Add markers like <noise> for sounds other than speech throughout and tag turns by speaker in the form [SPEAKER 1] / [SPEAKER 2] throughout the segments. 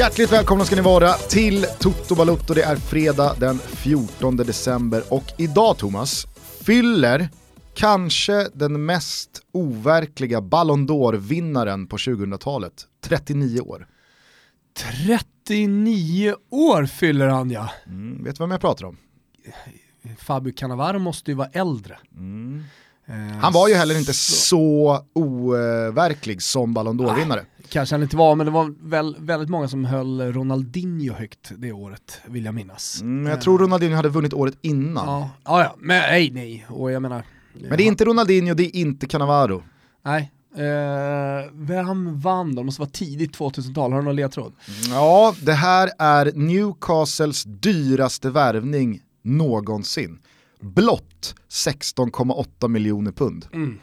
[SPEAKER 1] Hjärtligt välkomna ska ni vara till Toto Balutto. Det är fredag den 14 december och idag Thomas fyller kanske den mest overkliga Ballon d'Or-vinnaren på 2000-talet 39 år.
[SPEAKER 2] 39 år fyller han ja.
[SPEAKER 1] Mm, vet du vem jag pratar om?
[SPEAKER 2] Fabio Cannavaro måste ju vara äldre.
[SPEAKER 1] Mm. Han var ju heller inte så, så overklig som Ballon d'Or-vinnare.
[SPEAKER 2] Kanske han inte var, men det var väl, väldigt många som höll Ronaldinho högt det året, vill jag minnas.
[SPEAKER 1] Mm, jag tror Ronaldinho hade vunnit året innan.
[SPEAKER 2] Ja, ja, ja men nej, nej, och jag menar...
[SPEAKER 1] Men det är inte Ronaldinho, det är inte Cannavaro.
[SPEAKER 2] Nej, eh, vem vann då? Det måste vara tidigt 2000-tal, har du någon ledtråd?
[SPEAKER 1] Ja, det här är Newcastles dyraste värvning någonsin. Blott 16,8 miljoner pund.
[SPEAKER 2] Mm.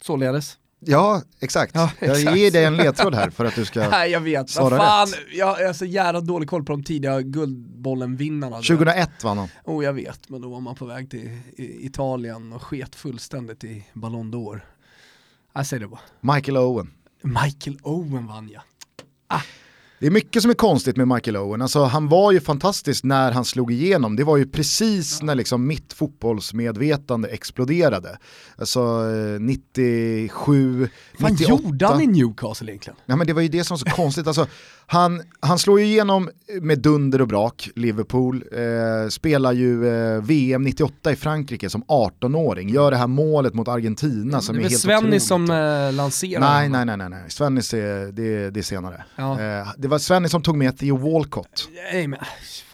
[SPEAKER 2] Således.
[SPEAKER 1] Ja, exakt. Ja, exakt. Jag ger dig en ledtråd här för att du ska <laughs>
[SPEAKER 2] Nej, jag vet.
[SPEAKER 1] svara
[SPEAKER 2] fan,
[SPEAKER 1] rätt.
[SPEAKER 2] Jag har så jävla dålig koll på de tidiga Guldbollen-vinnarna.
[SPEAKER 1] 2001 vann de.
[SPEAKER 2] Oh, jag vet, men då var man på väg till Italien och sket fullständigt i Ballon d'Or. Jag säger det bara.
[SPEAKER 1] Michael Owen.
[SPEAKER 2] Michael Owen vann ja. Ah.
[SPEAKER 1] Det är mycket som är konstigt med Michael Owen. Alltså, han var ju fantastisk när han slog igenom. Det var ju precis när liksom mitt fotbollsmedvetande exploderade. Alltså 97,
[SPEAKER 2] Vad
[SPEAKER 1] 98.
[SPEAKER 2] gjorde han i Newcastle egentligen?
[SPEAKER 1] Ja, men det var ju det som var så konstigt. Alltså, han, han slår ju igenom med dunder och brak, Liverpool, eh, spelar ju eh, VM 98 i Frankrike som 18-åring, gör det här målet mot Argentina som
[SPEAKER 2] det
[SPEAKER 1] är
[SPEAKER 2] är
[SPEAKER 1] helt
[SPEAKER 2] Svennis
[SPEAKER 1] otroligt.
[SPEAKER 2] som eh, lanserade
[SPEAKER 1] Nej, nej, nej, nej, nej. Svennis är, det, det är senare.
[SPEAKER 2] Ja.
[SPEAKER 1] Eh, det var Svennis som tog med Theo Walcott.
[SPEAKER 2] Nej men,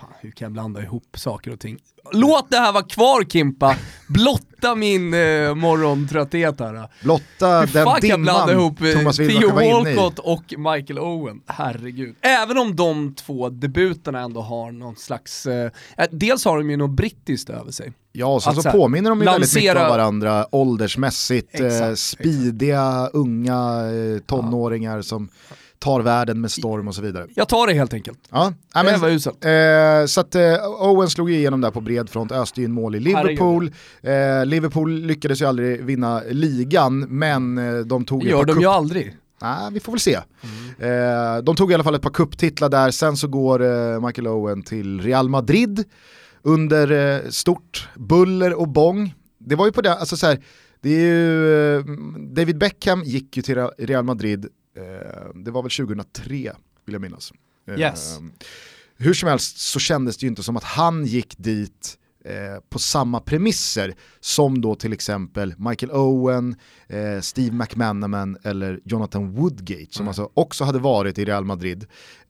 [SPEAKER 2] fan, hur kan jag blanda ihop saker och ting? Låt det här vara kvar Kimpa, blotta min eh, morgontrötthet här.
[SPEAKER 1] Blotta
[SPEAKER 2] Hur
[SPEAKER 1] den
[SPEAKER 2] fan kan jag blanda ihop eh,
[SPEAKER 1] Thomas
[SPEAKER 2] Theo. Walcott och Michael Owen? Herregud. Även om de två debuterna ändå har någon slags, eh, eh, dels har de ju något brittiskt över sig.
[SPEAKER 1] Ja, sen så
[SPEAKER 2] så
[SPEAKER 1] påminner de ju väldigt mycket
[SPEAKER 2] lansera-
[SPEAKER 1] om varandra åldersmässigt.
[SPEAKER 2] Exakt,
[SPEAKER 1] eh,
[SPEAKER 2] exakt.
[SPEAKER 1] speediga, unga eh, tonåringar som tar världen med storm och så vidare.
[SPEAKER 2] Jag tar det helt enkelt.
[SPEAKER 1] Ja, ja,
[SPEAKER 2] Det
[SPEAKER 1] men,
[SPEAKER 2] var uselt.
[SPEAKER 1] eh, så att eh, Owen slog igenom där på bred front, öste in mål i Liverpool. Eh, Liverpool lyckades ju aldrig vinna ligan, men eh, de tog
[SPEAKER 2] Det gör de ju aldrig.
[SPEAKER 1] Nej, vi får väl se. Eh, de tog i alla fall ett par kupptitlar där, sen så går eh, Michael Owen till Real Madrid under eh, stort buller och bång. Det var ju på det, alltså så här, det är ju, eh, David Beckham gick ju till Re- Real Madrid, det var väl 2003 vill jag minnas. Eh,
[SPEAKER 2] Yes.
[SPEAKER 1] Hur som helst så kändes det ju inte som att han gick dit eh, på samma premisser som då till exempel Michael Owen, eh, Steve McManaman eller Jonathan Woodgate som
[SPEAKER 2] Mm.
[SPEAKER 1] alltså också hade varit i Real Madrid.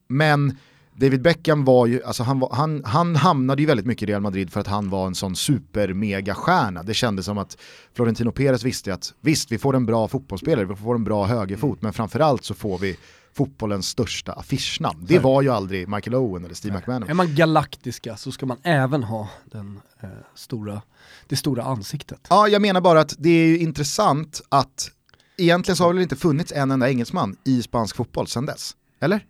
[SPEAKER 1] Men David Beckham var ju, alltså han, var, han, han hamnade ju väldigt mycket i Real Madrid för att han var en sån super-mega-stjärna. Det kändes som att Florentino Perez visste att visst, vi får en bra fotbollsspelare, vi får en bra högerfot, men framförallt så får vi fotbollens största affischnamn. Det var ju aldrig Michael Owen eller Steve McManaman.
[SPEAKER 2] Är man galaktiska så ska man även ha den, eh, stora, det stora ansiktet.
[SPEAKER 1] Ja, jag menar bara att det är ju intressant att egentligen så har det inte funnits en enda engelsman i spansk fotboll sedan dess. Eller?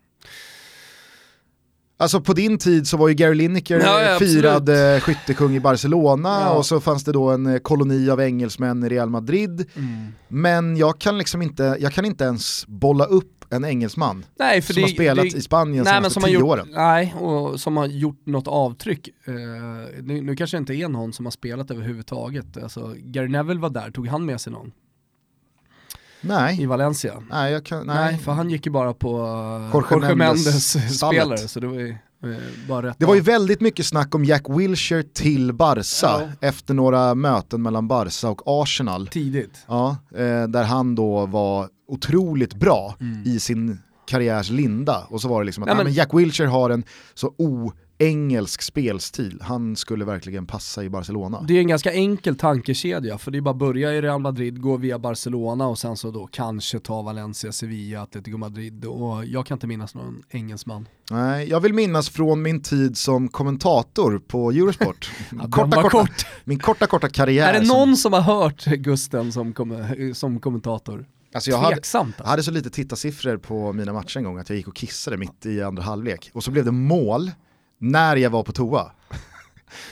[SPEAKER 1] Alltså på din tid så var ju Gary Lineker
[SPEAKER 2] Ja, ja, absolut.
[SPEAKER 1] firad eh, skyttekung i Barcelona
[SPEAKER 2] Ja.
[SPEAKER 1] och så fanns det då en eh, koloni av engelsmän i Real Madrid.
[SPEAKER 2] Mm.
[SPEAKER 1] Men jag kan liksom inte, jag kan inte ens bolla upp en engelsman
[SPEAKER 2] Nej,
[SPEAKER 1] som
[SPEAKER 2] det,
[SPEAKER 1] har spelat
[SPEAKER 2] det,
[SPEAKER 1] i Spanien
[SPEAKER 2] nej,
[SPEAKER 1] senaste tio
[SPEAKER 2] gjort,
[SPEAKER 1] åren.
[SPEAKER 2] Nej, och som har gjort något avtryck. Eh, nu, nu kanske det inte är någon som har spelat överhuvudtaget. Alltså, Gary Neville var där, tog han med sig någon? I
[SPEAKER 1] Nej,
[SPEAKER 2] Valencia?
[SPEAKER 1] nej, kan,
[SPEAKER 2] Nej,
[SPEAKER 1] nej.
[SPEAKER 2] för han gick ju bara på uh,
[SPEAKER 1] Jorge
[SPEAKER 2] Jorge,
[SPEAKER 1] Mendes
[SPEAKER 2] spelare, så det var ju eh, bara
[SPEAKER 1] Det var ju väldigt mycket snack om Jack Wilshere till Barca efter några möten mellan Barca och Arsenal.
[SPEAKER 2] tidigt.
[SPEAKER 1] Ja, eh, där han då var otroligt bra i sin karriärs linda. Och så var det liksom att
[SPEAKER 2] Nej,
[SPEAKER 1] nej,
[SPEAKER 2] men-
[SPEAKER 1] men Jack Wilshere har en så oengelsk spelstil. Han skulle verkligen passa i Barcelona.
[SPEAKER 2] Det är en ganska enkel tankekedja, för det är bara att börja i Real Madrid, gå via Barcelona och sen så då kanske ta Valencia, Sevilla, Atletico Madrid och jag kan inte minnas någon engelsman.
[SPEAKER 1] Nej, jag vill minnas från min tid som kommentator på Eurosport. <laughs> Korta, korta,
[SPEAKER 2] kort.
[SPEAKER 1] min korta, korta karriär.
[SPEAKER 2] Är det
[SPEAKER 1] som-
[SPEAKER 2] någon som har hört Gusten som, kom, som kommentator?
[SPEAKER 1] Alltså jag hade,
[SPEAKER 2] alltså.
[SPEAKER 1] hade så lite tittarsiffror på mina matcher en gång att jag gick och kissade mitt i andra halvlek. Och så blev det mål när jag var på toa.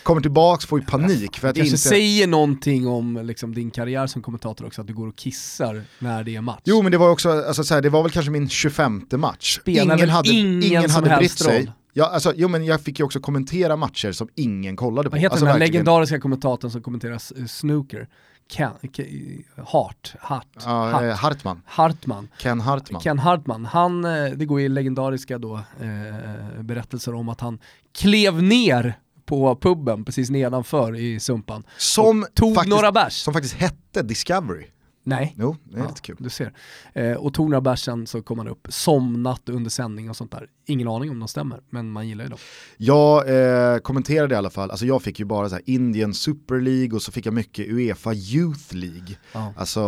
[SPEAKER 1] kommer tillbaks, får ju panik. För att
[SPEAKER 2] Kanske
[SPEAKER 1] inte...
[SPEAKER 2] säger någonting om liksom, din karriär som kommentator också, att du går och kissar när det är match.
[SPEAKER 1] Jo men det var också, alltså, så här, det var väl kanske min 25 match.
[SPEAKER 2] Spelar väl ingen som
[SPEAKER 1] hade brytt sig. Ja, alltså, jo men jag fick ju också kommentera matcher som ingen kollade på.
[SPEAKER 2] Vad heter
[SPEAKER 1] alltså,
[SPEAKER 2] den här
[SPEAKER 1] verkligen.
[SPEAKER 2] legendariska kommentatorn som kommenterar snooker? Ken, Ke- Hart, Hart,
[SPEAKER 1] Ja,
[SPEAKER 2] Hart,
[SPEAKER 1] eh, Hartman,
[SPEAKER 2] Hartman.
[SPEAKER 1] Ken Hartman.
[SPEAKER 2] Ken Hartman, han, eh, det går ju legendariska då, eh, berättelser om att han klev ner på puben precis nedanför i Sumpan.
[SPEAKER 1] Som
[SPEAKER 2] Tog
[SPEAKER 1] faktiskt,
[SPEAKER 2] några bärs.
[SPEAKER 1] som faktiskt hette Discovery.
[SPEAKER 2] Nej.
[SPEAKER 1] Jo, det är
[SPEAKER 2] Ja,
[SPEAKER 1] lite kul.
[SPEAKER 2] Du ser. Eh, och tog några bärs sen så kom han upp, somnat under sändning och sånt där. Ingen aning om de stämmer, men man gillar ju dem.
[SPEAKER 1] Jag eh, kommenterade i alla fall, alltså jag fick ju bara så här Indian Super League och så fick jag mycket Uefa Youth League.
[SPEAKER 2] Ja.
[SPEAKER 1] Alltså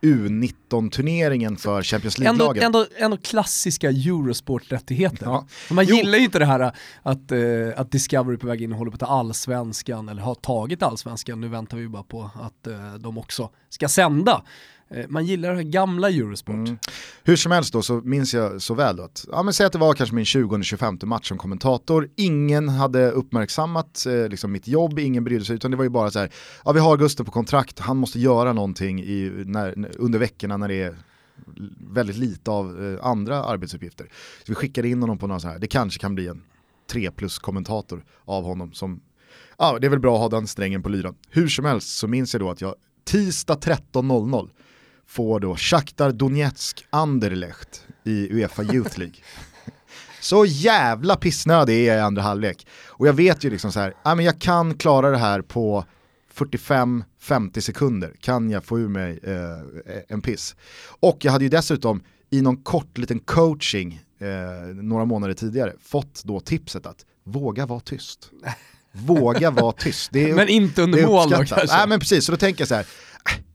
[SPEAKER 1] eh, U19-turneringen för Champions
[SPEAKER 2] Ändå,
[SPEAKER 1] League-lagen.
[SPEAKER 2] ändå, ändå klassiska Eurosport-rättigheter.
[SPEAKER 1] Ja.
[SPEAKER 2] Man
[SPEAKER 1] Jo.
[SPEAKER 2] gillar ju inte det här att, eh, att Discovery på väg in och håller på att ta allsvenskan, eller har tagit allsvenskan, nu väntar vi bara på att eh, de också ska sända gamla eh, man gillar det här gamla Eurosport.
[SPEAKER 1] Mm. Hur som helst då så minns jag så väl då att, ja men säg att det var kanske min 20-25 match som kommentator, ingen hade uppmärksammat eh, liksom mitt jobb, ingen brydde sig utan det var ju bara så här, ja vi har Gusten på kontrakt, han måste göra någonting i, när, under veckorna när det är väldigt lite av eh, andra arbetsuppgifter. Så vi skickade in honom på någon så här, det kanske kan bli en 3 plus kommentator av honom som, ja det är väl bra att ha den strängen på lyran. Hur som helst så minns jag då att jag tisdag 13.00 får då Shakhtar Donetsk Anderlecht i Uefa Youth League. <laughs> Så jävla pissnödig är jag i andra halvlek. Och jag vet ju liksom så här, men jag kan klara det här på 45-50 sekunder, kan jag få ur mig eh, en piss. Och jag hade ju dessutom i någon kort liten coaching eh, några månader tidigare fått då tipset att våga vara tyst. <laughs> Våga vara <laughs> tyst.
[SPEAKER 2] Men inte under mål då kanske.
[SPEAKER 1] Nej men precis, så då tänker jag så här,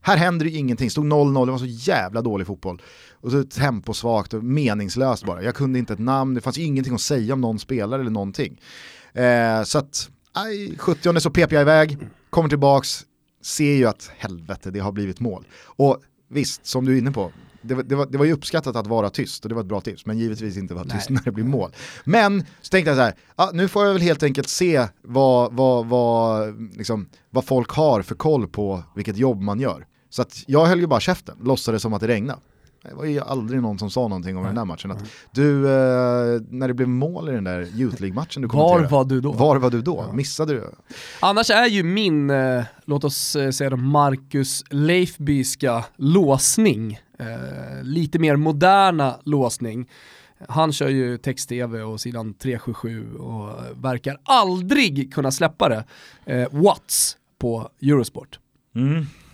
[SPEAKER 1] här händer ju ingenting, stod 0-0, det var så jävla dålig fotboll. Och så temposvagt och meningslöst bara. Jag kunde inte ett namn, det fanns ingenting att säga om någon spelare eller någonting. Eh, så att, aj, 70 så pep jag iväg, kommer tillbaks, ser ju att helvete, det har blivit mål. Och visst, som du är inne på, det var, det, var, det var ju uppskattat att vara tyst och det var ett bra tips, men givetvis inte vara tyst
[SPEAKER 2] Nej.
[SPEAKER 1] när det blir mål. Men så tänkte jag så här, ja, nu får jag väl helt enkelt se vad, vad, vad, liksom, vad folk har för koll på vilket jobb man gör. Så att jag höll ju bara käften, låtsades som att det regnade. Det var ju aldrig någon som sa någonting om den där matchen. Att du, eh, när det blev mål i den där Youth League-matchen du
[SPEAKER 2] Var
[SPEAKER 1] kommenterade,
[SPEAKER 2] var du då?
[SPEAKER 1] var var du då? Missade du?
[SPEAKER 2] Annars är ju min, eh, låt oss eh, säga det, Marcus Leifbyska låsning, eh, lite mer moderna låsning. Han kör ju text-tv och sidan 377 och verkar aldrig kunna släppa det. Eh, Watts på Eurosport.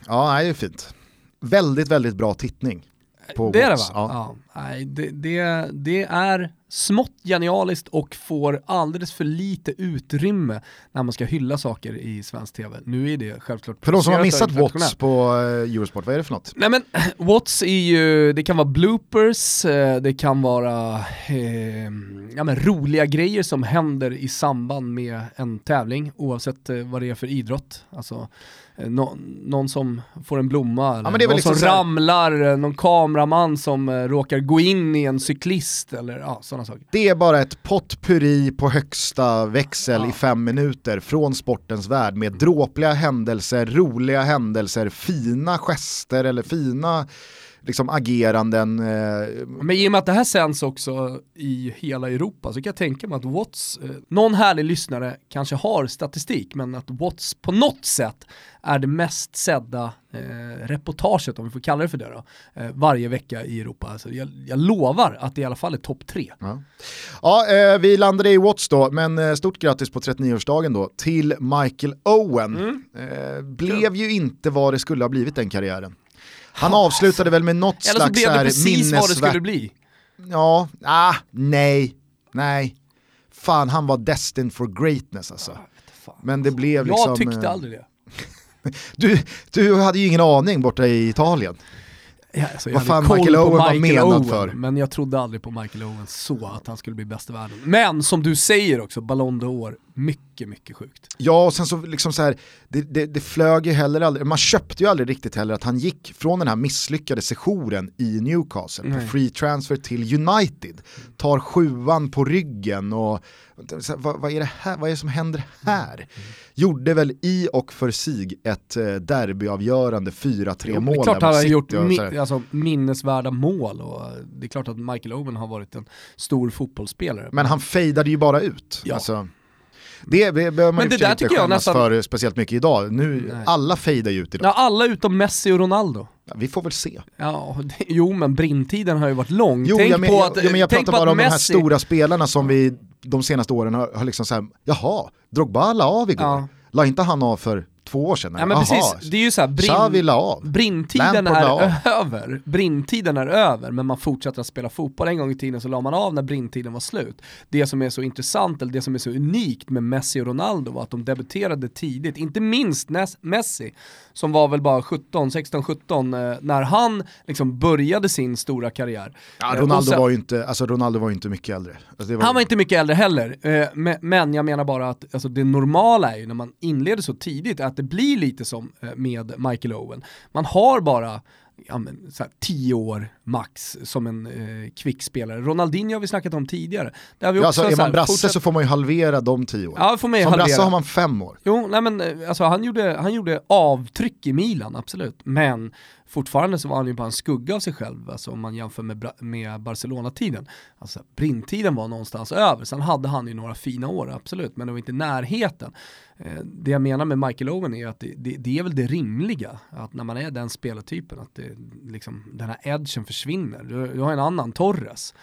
[SPEAKER 1] Ja, nej, det är fint. Väldigt, väldigt bra tittning. På
[SPEAKER 2] det är det va?
[SPEAKER 1] Ja.
[SPEAKER 2] Ja. Nej, det, det, det är smått genialiskt och får alldeles för lite utrymme när man ska hylla saker i svensk tv. Nu är det självklart
[SPEAKER 1] För de som har missat Watts på eh, Eurosport, vad är det för något?
[SPEAKER 2] Nej men <clears throat> Watts är ju, det kan vara bloopers, eh, det kan vara eh, ja, men roliga grejer som händer i samband med en tävling oavsett eh, vad det är för idrott. Alltså nå- någon som får en blomma, eller
[SPEAKER 1] men det är väl
[SPEAKER 2] någon
[SPEAKER 1] liksom
[SPEAKER 2] som ramlar, eh, någon kameraman som eh, råkar gå in i en cyklist eller ja, sådana saker.
[SPEAKER 1] Det är bara ett potpurri på högsta växel
[SPEAKER 2] Ja.
[SPEAKER 1] i fem minuter från sportens värld med dråpliga händelser, roliga händelser, fina gester eller fina liksom, ageranden. Eh,
[SPEAKER 2] Men i och med att det här sänds också i hela Europa så kan jag tänka mig att Watts, eh, någon härlig lyssnare kanske har statistik, men att Watts på något sätt är det mest sedda eh, reportaget, om vi får kalla det för det då, eh, varje vecka i Europa. Alltså jag, jag lovar att det i alla fall är topp tre.
[SPEAKER 1] Ja, ja eh, vi landade i Watts då, men eh, stort grattis på 39-årsdagen då till Michael Owen.
[SPEAKER 2] Mm.
[SPEAKER 1] Blev ju inte vad det skulle ha blivit den karriären. Han avslutade väl med något
[SPEAKER 2] Eller så
[SPEAKER 1] slags
[SPEAKER 2] blev det precis vad det skulle bli.
[SPEAKER 1] Ja, ah, nej, nej. Fan, han var destined for greatness alltså. Men det blev liksom...
[SPEAKER 2] Jag tyckte
[SPEAKER 1] eh,
[SPEAKER 2] aldrig det. <laughs>
[SPEAKER 1] Du, du hade ju ingen aning borta i Italien.
[SPEAKER 2] Ja, alltså,
[SPEAKER 1] Vad fan Michael Owen var menad
[SPEAKER 2] Owen,
[SPEAKER 1] för.
[SPEAKER 2] Men jag trodde aldrig på Michael Owen så att han skulle bli bäst i världen. Men som du säger också, Ballon d'Or, mycket, mycket sjukt.
[SPEAKER 1] Ja, och sen så liksom så här, det, det, det flög ju heller aldrig, man köpte ju aldrig riktigt heller att han gick från den här misslyckade sessionen i Newcastle
[SPEAKER 2] Nej.
[SPEAKER 1] på free transfer till United, tar sjuan på ryggen och här, vad, vad, är det här, vad är det som händer här? Gjorde väl i och för sig ett eh, derbyavgörande 4-3
[SPEAKER 2] Jo,
[SPEAKER 1] mål
[SPEAKER 2] det är klart han har gjort mi- alltså, minnesvärda mål och det är klart att Michael Owen har varit en stor fotbollsspelare.
[SPEAKER 1] Men han fejdade ju bara ut.
[SPEAKER 2] Ja.
[SPEAKER 1] Alltså, det be- behöver man
[SPEAKER 2] Men det där
[SPEAKER 1] inte
[SPEAKER 2] tycker jag nästan-
[SPEAKER 1] för speciellt mycket idag. Nu,
[SPEAKER 2] Nej.
[SPEAKER 1] alla fejdar ju ut idag.
[SPEAKER 2] Ja, alla utom Messi och Ronaldo.
[SPEAKER 1] Ja, vi får väl se.
[SPEAKER 2] Ja, det, jo men brintiden har ju varit lång.
[SPEAKER 1] Jo,
[SPEAKER 2] tänk
[SPEAKER 1] jag, men,
[SPEAKER 2] på att,
[SPEAKER 1] ja, men jag
[SPEAKER 2] tänk
[SPEAKER 1] pratar bara om de här
[SPEAKER 2] Messi,
[SPEAKER 1] stora spelarna som vi de senaste åren har, har liksom såhär, jaha, Drogba la av igår.
[SPEAKER 2] Ja.
[SPEAKER 1] La inte han av för två år sedan?
[SPEAKER 2] Ja men precis, det är ju såhär,
[SPEAKER 1] Xavi
[SPEAKER 2] brin, brintiden är över. Brintiden är över, men man fortsätter att spela fotboll. En gång i tiden så la man av när brintiden var slut. Det som är så intressant, eller det som är så unikt med Messi och Ronaldo var att de debuterade tidigt. Inte minst Messi, som var väl bara 17, 16, 17, eh, när han liksom började sin stora karriär.
[SPEAKER 1] Ja,
[SPEAKER 2] Eh,
[SPEAKER 1] Ronaldo,
[SPEAKER 2] sen-
[SPEAKER 1] var ju inte, alltså, Ronaldo var ju inte mycket äldre. Alltså, var,
[SPEAKER 2] Han var inte mycket äldre heller, eh, me- men jag menar bara att alltså, det normala är ju när man inleder så tidigt att det blir lite som eh, med Michael Owen. Man har bara ja, men, så här, tio år max som en eh, kvickspelare. Ronaldinho har vi snackat om tidigare. Där vi
[SPEAKER 1] ja,
[SPEAKER 2] också
[SPEAKER 1] alltså, är
[SPEAKER 2] så här,
[SPEAKER 1] man brasse
[SPEAKER 2] fortsatt-
[SPEAKER 1] så får man ju halvera de tio åren.
[SPEAKER 2] Ja, får man ju
[SPEAKER 1] Som brasse
[SPEAKER 2] halvera.
[SPEAKER 1] har man fem år.
[SPEAKER 2] Jo, nej men eh, alltså, han, gjorde, han gjorde avtryck i Milan, absolut. Men fortfarande så var han ju bara en skugga av sig själv, alltså, om man jämför med, med Barcelona-tiden. Alltså, brintiden var någonstans över, sen hade han ju några fina år, absolut, men det var inte närheten. Eh, det jag menar med Michael Owen är att det, det, det är väl det rimliga, att när man är den spelartypen, att det, liksom, den här edgen försvinner. Du, du har en annan Torres.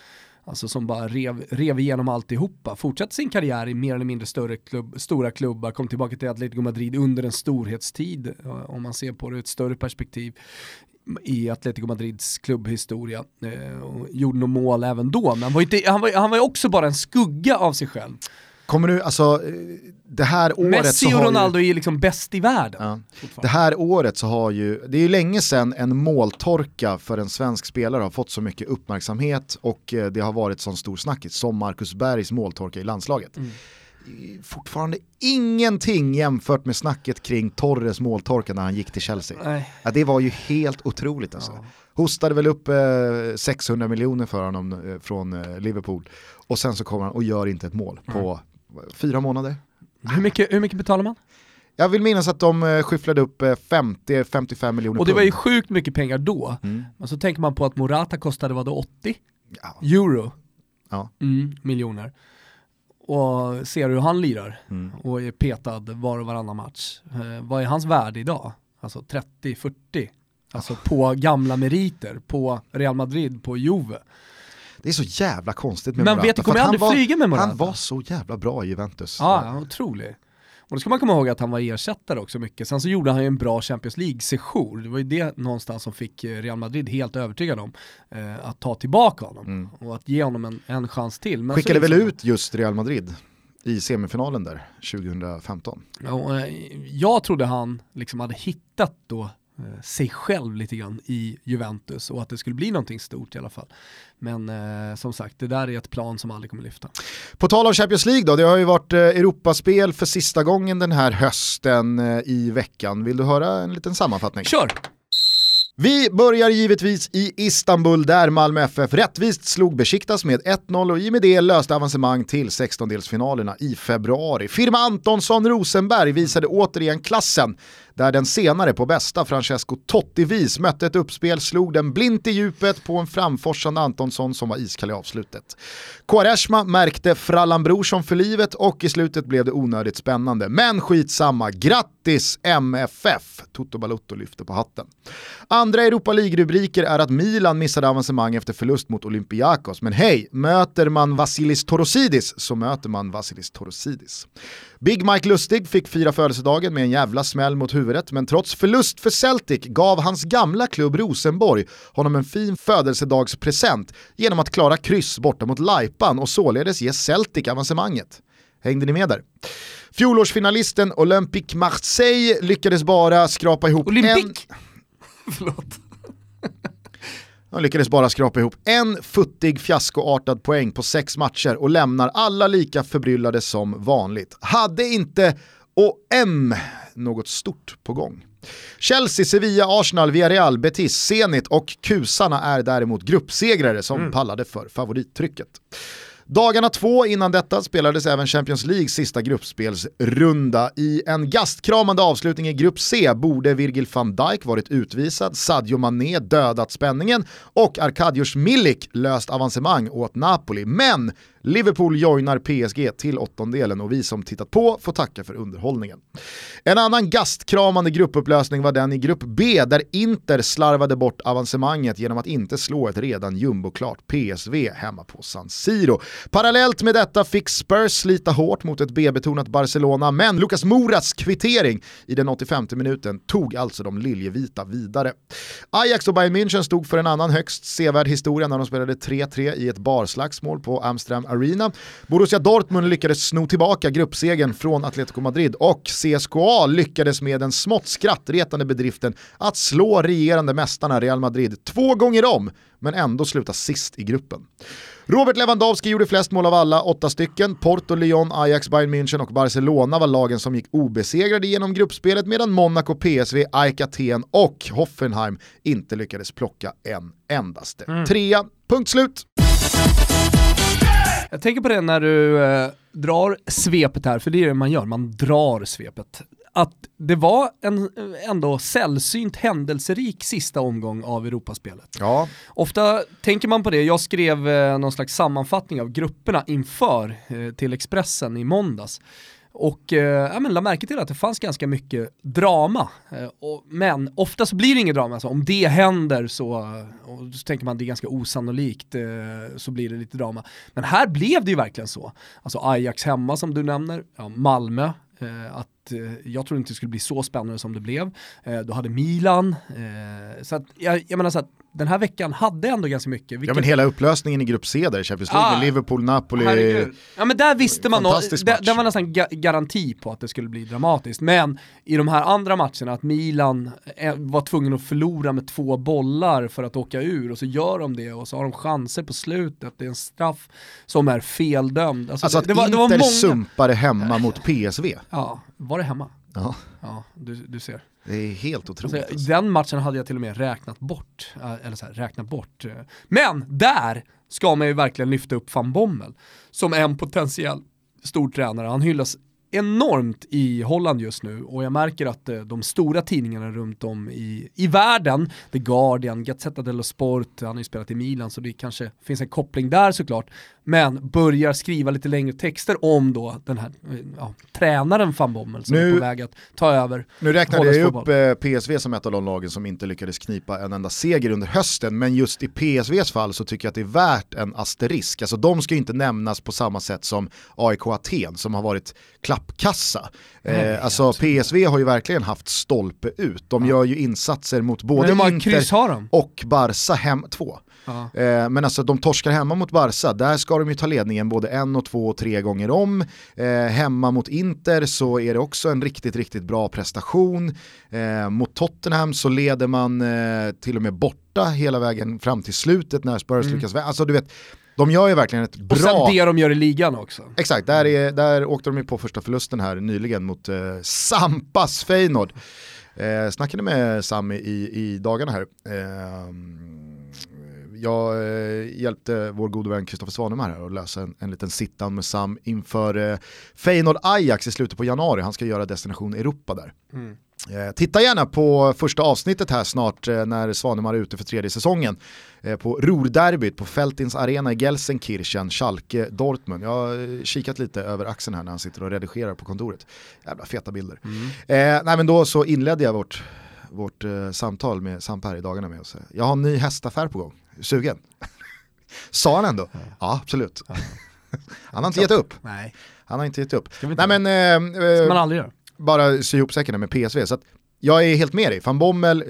[SPEAKER 2] Alltså som bara rev, rev igenom alltihopa. Fortsatte sin karriär i mer eller mindre större klubb, stora klubbar, kom tillbaka till Atletico Madrid under en storhetstid, eh, om man ser på det ur ett större perspektiv i Atletico Madrids klubbhistoria. Eh, och gjorde nog mål även då, men han var, inte, han, var, han var ju också bara en skugga av sig själv.
[SPEAKER 1] Kommer du, alltså eh, det här året
[SPEAKER 2] Messi
[SPEAKER 1] så
[SPEAKER 2] och
[SPEAKER 1] har
[SPEAKER 2] Ronaldo
[SPEAKER 1] ju,
[SPEAKER 2] är liksom bäst i världen.
[SPEAKER 1] ja. Det här året så har ju, det är ju länge sedan en måltorka för en svensk spelare har fått så mycket uppmärksamhet och eh, det har varit sån stor snackis som Marcus Bergs måltorka i landslaget.
[SPEAKER 2] Mm.
[SPEAKER 1] Fortfarande ingenting jämfört med snacket kring Torres måltorka när han gick till Chelsea.
[SPEAKER 2] Nej.
[SPEAKER 1] Ja, det var ju helt otroligt alltså.
[SPEAKER 2] Ja.
[SPEAKER 1] Hostade väl upp eh, 600 miljoner för honom eh, från eh, Liverpool och sen så kommer han och gör inte ett mål på vad, fyra månader.
[SPEAKER 2] Hur, mycket, hur mycket betalar man?
[SPEAKER 1] Jag vill minnas att de eh, skyfflade upp eh, 50-55 miljoner
[SPEAKER 2] Och det var ju sjukt mycket pengar då.
[SPEAKER 1] Mm.
[SPEAKER 2] Men så tänker man på att Morata kostade vad då 80
[SPEAKER 1] Ja.
[SPEAKER 2] euro
[SPEAKER 1] Ja.
[SPEAKER 2] mm, miljoner. Och ser hur han lirar
[SPEAKER 1] Mm.
[SPEAKER 2] och är petad var och varannan match. Eh, vad är hans värde idag? Alltså 30-40. Alltså på gamla meriter, på Real Madrid, på Juve.
[SPEAKER 1] Det är så jävla konstigt med
[SPEAKER 2] Men
[SPEAKER 1] Morata.
[SPEAKER 2] vet du,
[SPEAKER 1] för
[SPEAKER 2] kommer aldrig
[SPEAKER 1] var,
[SPEAKER 2] flyga med Morata.
[SPEAKER 1] Han var så jävla bra i Juventus.
[SPEAKER 2] Ja, ja, otrolig. Och då ska man komma ihåg att han var ersättare också mycket. Sen så gjorde han ju en bra Champions League-sejour. Det var ju det någonstans som fick eh, Real Madrid helt övertygad om eh, att ta tillbaka honom
[SPEAKER 1] Mm.
[SPEAKER 2] och att ge honom en, en chans till. Men
[SPEAKER 1] Skickade
[SPEAKER 2] så
[SPEAKER 1] väl
[SPEAKER 2] liksom-
[SPEAKER 1] ut just Real Madrid i semifinalen där 2015.
[SPEAKER 2] Ja, eh, jag trodde han liksom hade hittat då sig själv lite grann i Juventus och att det skulle bli någonting stort i alla fall. Men eh, som sagt, det där är ett plan som aldrig kommer lyfta.
[SPEAKER 1] På tal om Champions League då, det har ju varit eh, Europaspel för sista gången den här hösten eh, i veckan. Vill du höra en liten sammanfattning?
[SPEAKER 2] Kör!
[SPEAKER 1] Vi börjar givetvis i Istanbul där Malmö FF rättvist slog Besiktas med 1-0 och i och med det löste avancemang till 16-delsfinalerna i februari. Firma Antonsson Rosenberg visade återigen klassen där den senare på bästa Francesco Totti-vis mötte ett uppspel, slog den blint i djupet på en framforsande Antonsson som var iskall i avslutet. Quaresma märkte Frallan Brorsson för livet och i slutet blev det onödigt spännande. Men skitsamma, grattis MFF! Toto Balotto lyfter på hatten. Andra Europa League-rubriker är att Milan missade avancemang efter förlust mot Olympiakos. Men hej, möter man Vasilis Torosidis så möter man Vasilis Torosidis. Big Mike Lustig fick fira födelsedagen med en jävla smäll mot huvudet, men trots förlust för Celtic gav hans gamla klubb Rosenborg honom en fin födelsedagspresent genom att klara kryss borta mot Laipan och således ge Celtic avancemanget. Hängde ni med där? Fjolårsfinalisten Olympique Marseille lyckades bara skrapa ihop en...
[SPEAKER 2] Olympique! <laughs> Förlåt.
[SPEAKER 1] De lyckades bara skrapa ihop en futtig fiaskoartad poäng på sex matcher och lämnar alla lika förbryllade som vanligt. Hade inte OM något stort på gång. Chelsea, Sevilla, Arsenal, Villarreal, Betis, Zenit och kusarna är däremot gruppsegrare som mm. pallade för favorittrycket. Dagarna två innan detta spelades även Champions Leagues sista gruppspelsrunda. I en gastkramande avslutning i grupp C borde Virgil van Dijk varit utvisad, Sadio Mané dödat spänningen och Arkadiusz Milik löst avancemang åt Napoli. Men Liverpool joinar PSG till åttondelen och vi som tittat på får tacka för underhållningen. En annan gastkramande gruppupplösning var den i grupp B där Inter slarvade bort avancemanget genom att inte slå ett redan jumboklart PSV hemma på San Siro. Parallellt med detta fick Spurs slita hårt mot ett B-betonat Barcelona, men Lucas Moras kvittering i den 85 minuten tog alltså de liljevita vidare. Ajax och Bayern München stod för en annan högst sevärd historia när de spelade 3-3 i ett barslagsmål på Amsterdam Arena. Borussia Dortmund lyckades sno tillbaka gruppsegen från Atletico Madrid och CSKA lyckades med den smått skrattretande bedriften att slå regerande mästarna Real Madrid två gånger om, men ändå sluta sist i gruppen. Robert Lewandowski gjorde flest mål av alla, åtta stycken. Porto, Lyon, Ajax, Bayern München och Barcelona var lagen som gick obesegrade genom gruppspelet medan Monaco, PSV, AIK Aten och Hoffenheim inte lyckades plocka en endaste. Mm. Trea, punkt slut.
[SPEAKER 2] Jag tänker på det när du eh, drar svepet här, för det är det man gör, man drar svepet. Att det var en ändå sällsynt händelserik sista omgång av Europaspelet.
[SPEAKER 1] Ja.
[SPEAKER 2] Ofta tänker man på det, jag skrev eh, någon slags sammanfattning av grupperna inför eh, till Expressen i måndags. Och eh, ja, men, la märke till att det fanns ganska mycket drama. Eh, och, men ofta så blir det inget drama, alltså, om det händer så, eh, och så tänker man att det är ganska osannolikt, eh, så blir det lite drama. Men här blev det ju verkligen så. Alltså Ajax hemma som du nämner, ja, Malmö, eh, att eh, jag tror inte det skulle bli så spännande som det blev. Eh, du hade Milan, eh, så att, jag, jag menar så att den här veckan hade ändå ganska mycket.
[SPEAKER 1] Vilket... Ja men hela upplösningen i grupp C där, Champions League, ah, med Liverpool, Napoli. Herregud.
[SPEAKER 2] Ja men där visste man nog, det, var nästan ga garanti på att det skulle bli dramatiskt. Men i de här andra matcherna, att Milan eh, var tvungen att förlora med två bollar för att åka ur och så gör de det och så har de chanser på slutet, det är en straff som är feldömd.
[SPEAKER 1] Alltså, alltså det, att det var, Inter det var många... sumpade hemma mot PSV.
[SPEAKER 2] Ja, var det hemma?
[SPEAKER 1] Ja.
[SPEAKER 2] Ja, du, du ser.
[SPEAKER 1] Det är helt otroligt.
[SPEAKER 2] Alltså, den matchen hade jag till och med räknat bort. Eh, eller så här, räknat bort. Men där ska man ju verkligen lyfta upp van Bommel som en potentiell stor tränare. Han hyllas enormt i Holland just nu och jag märker att eh, de stora tidningarna runt om i, i världen, The Guardian, Gazzetta dello Sport, han har ju spelat i Milan så det kanske finns en koppling där såklart, men börjar skriva lite längre texter om då den här eh, ja, tränaren van Bommel som nu, är på väg att ta över.
[SPEAKER 1] Nu räknade jag upp eh, PSV som ett av de lagen som inte lyckades knipa en enda seger under hösten, men just i PSVs fall så tycker jag att det är värt en asterisk. Alltså de ska ju inte nämnas på samma sätt som AIK Aten som har varit klappkassa. Eh, alltså PSV har ju verkligen haft stolpe ut. De ja. gör ju insatser mot både Inter och Barca hem två. Eh, men alltså de torskar hemma mot Barca, där ska de ju ta ledningen både en och två och tre gånger om. Eh, hemma mot Inter så är det också en riktigt, riktigt bra prestation. Eh, mot Tottenham så leder man eh, till och med borta hela vägen fram till slutet när Spurs mm. lyckas. Alltså du vet, de gör ju verkligen ett bra... Och
[SPEAKER 2] sen det de gör i ligan också.
[SPEAKER 1] Exakt, där, är, där åkte de ju på första förlusten här nyligen mot eh, Sampas Feyenoord. Eh, snackade med Sami i, i dagarna här. Eh, jag eh, hjälpte vår gode vän Kristoffer Svanemar här att lösa en, en liten sittan med Sam inför eh, Feyenoord Ajax i slutet på januari. Han ska göra Destination Europa där. Mm. Eh, titta gärna på första avsnittet här snart eh, när Svanemar är ute för tredje säsongen. Eh, på Ruhrderbyt på Feltins Arena i Gelsenkirchen, Schalke, Dortmund. Jag har kikat lite över axeln här när han sitter och redigerar på kontoret. Jävla feta bilder. Mm. Eh, nej men då så inledde jag vårt, vårt eh, samtal med Samp här i dagarna med oss. Jag har en ny hästaffär på gång. Sugen? <laughs> Sa han ändå? Ja, ja absolut. Ja. <laughs> han har inte gett upp.
[SPEAKER 2] Nej.
[SPEAKER 1] Han har inte gett upp.
[SPEAKER 2] Nej, men, eh, ska man aldrig göra.
[SPEAKER 1] Bara sy ihop säcken med PSV. Så jag är helt med dig. Van Bommel...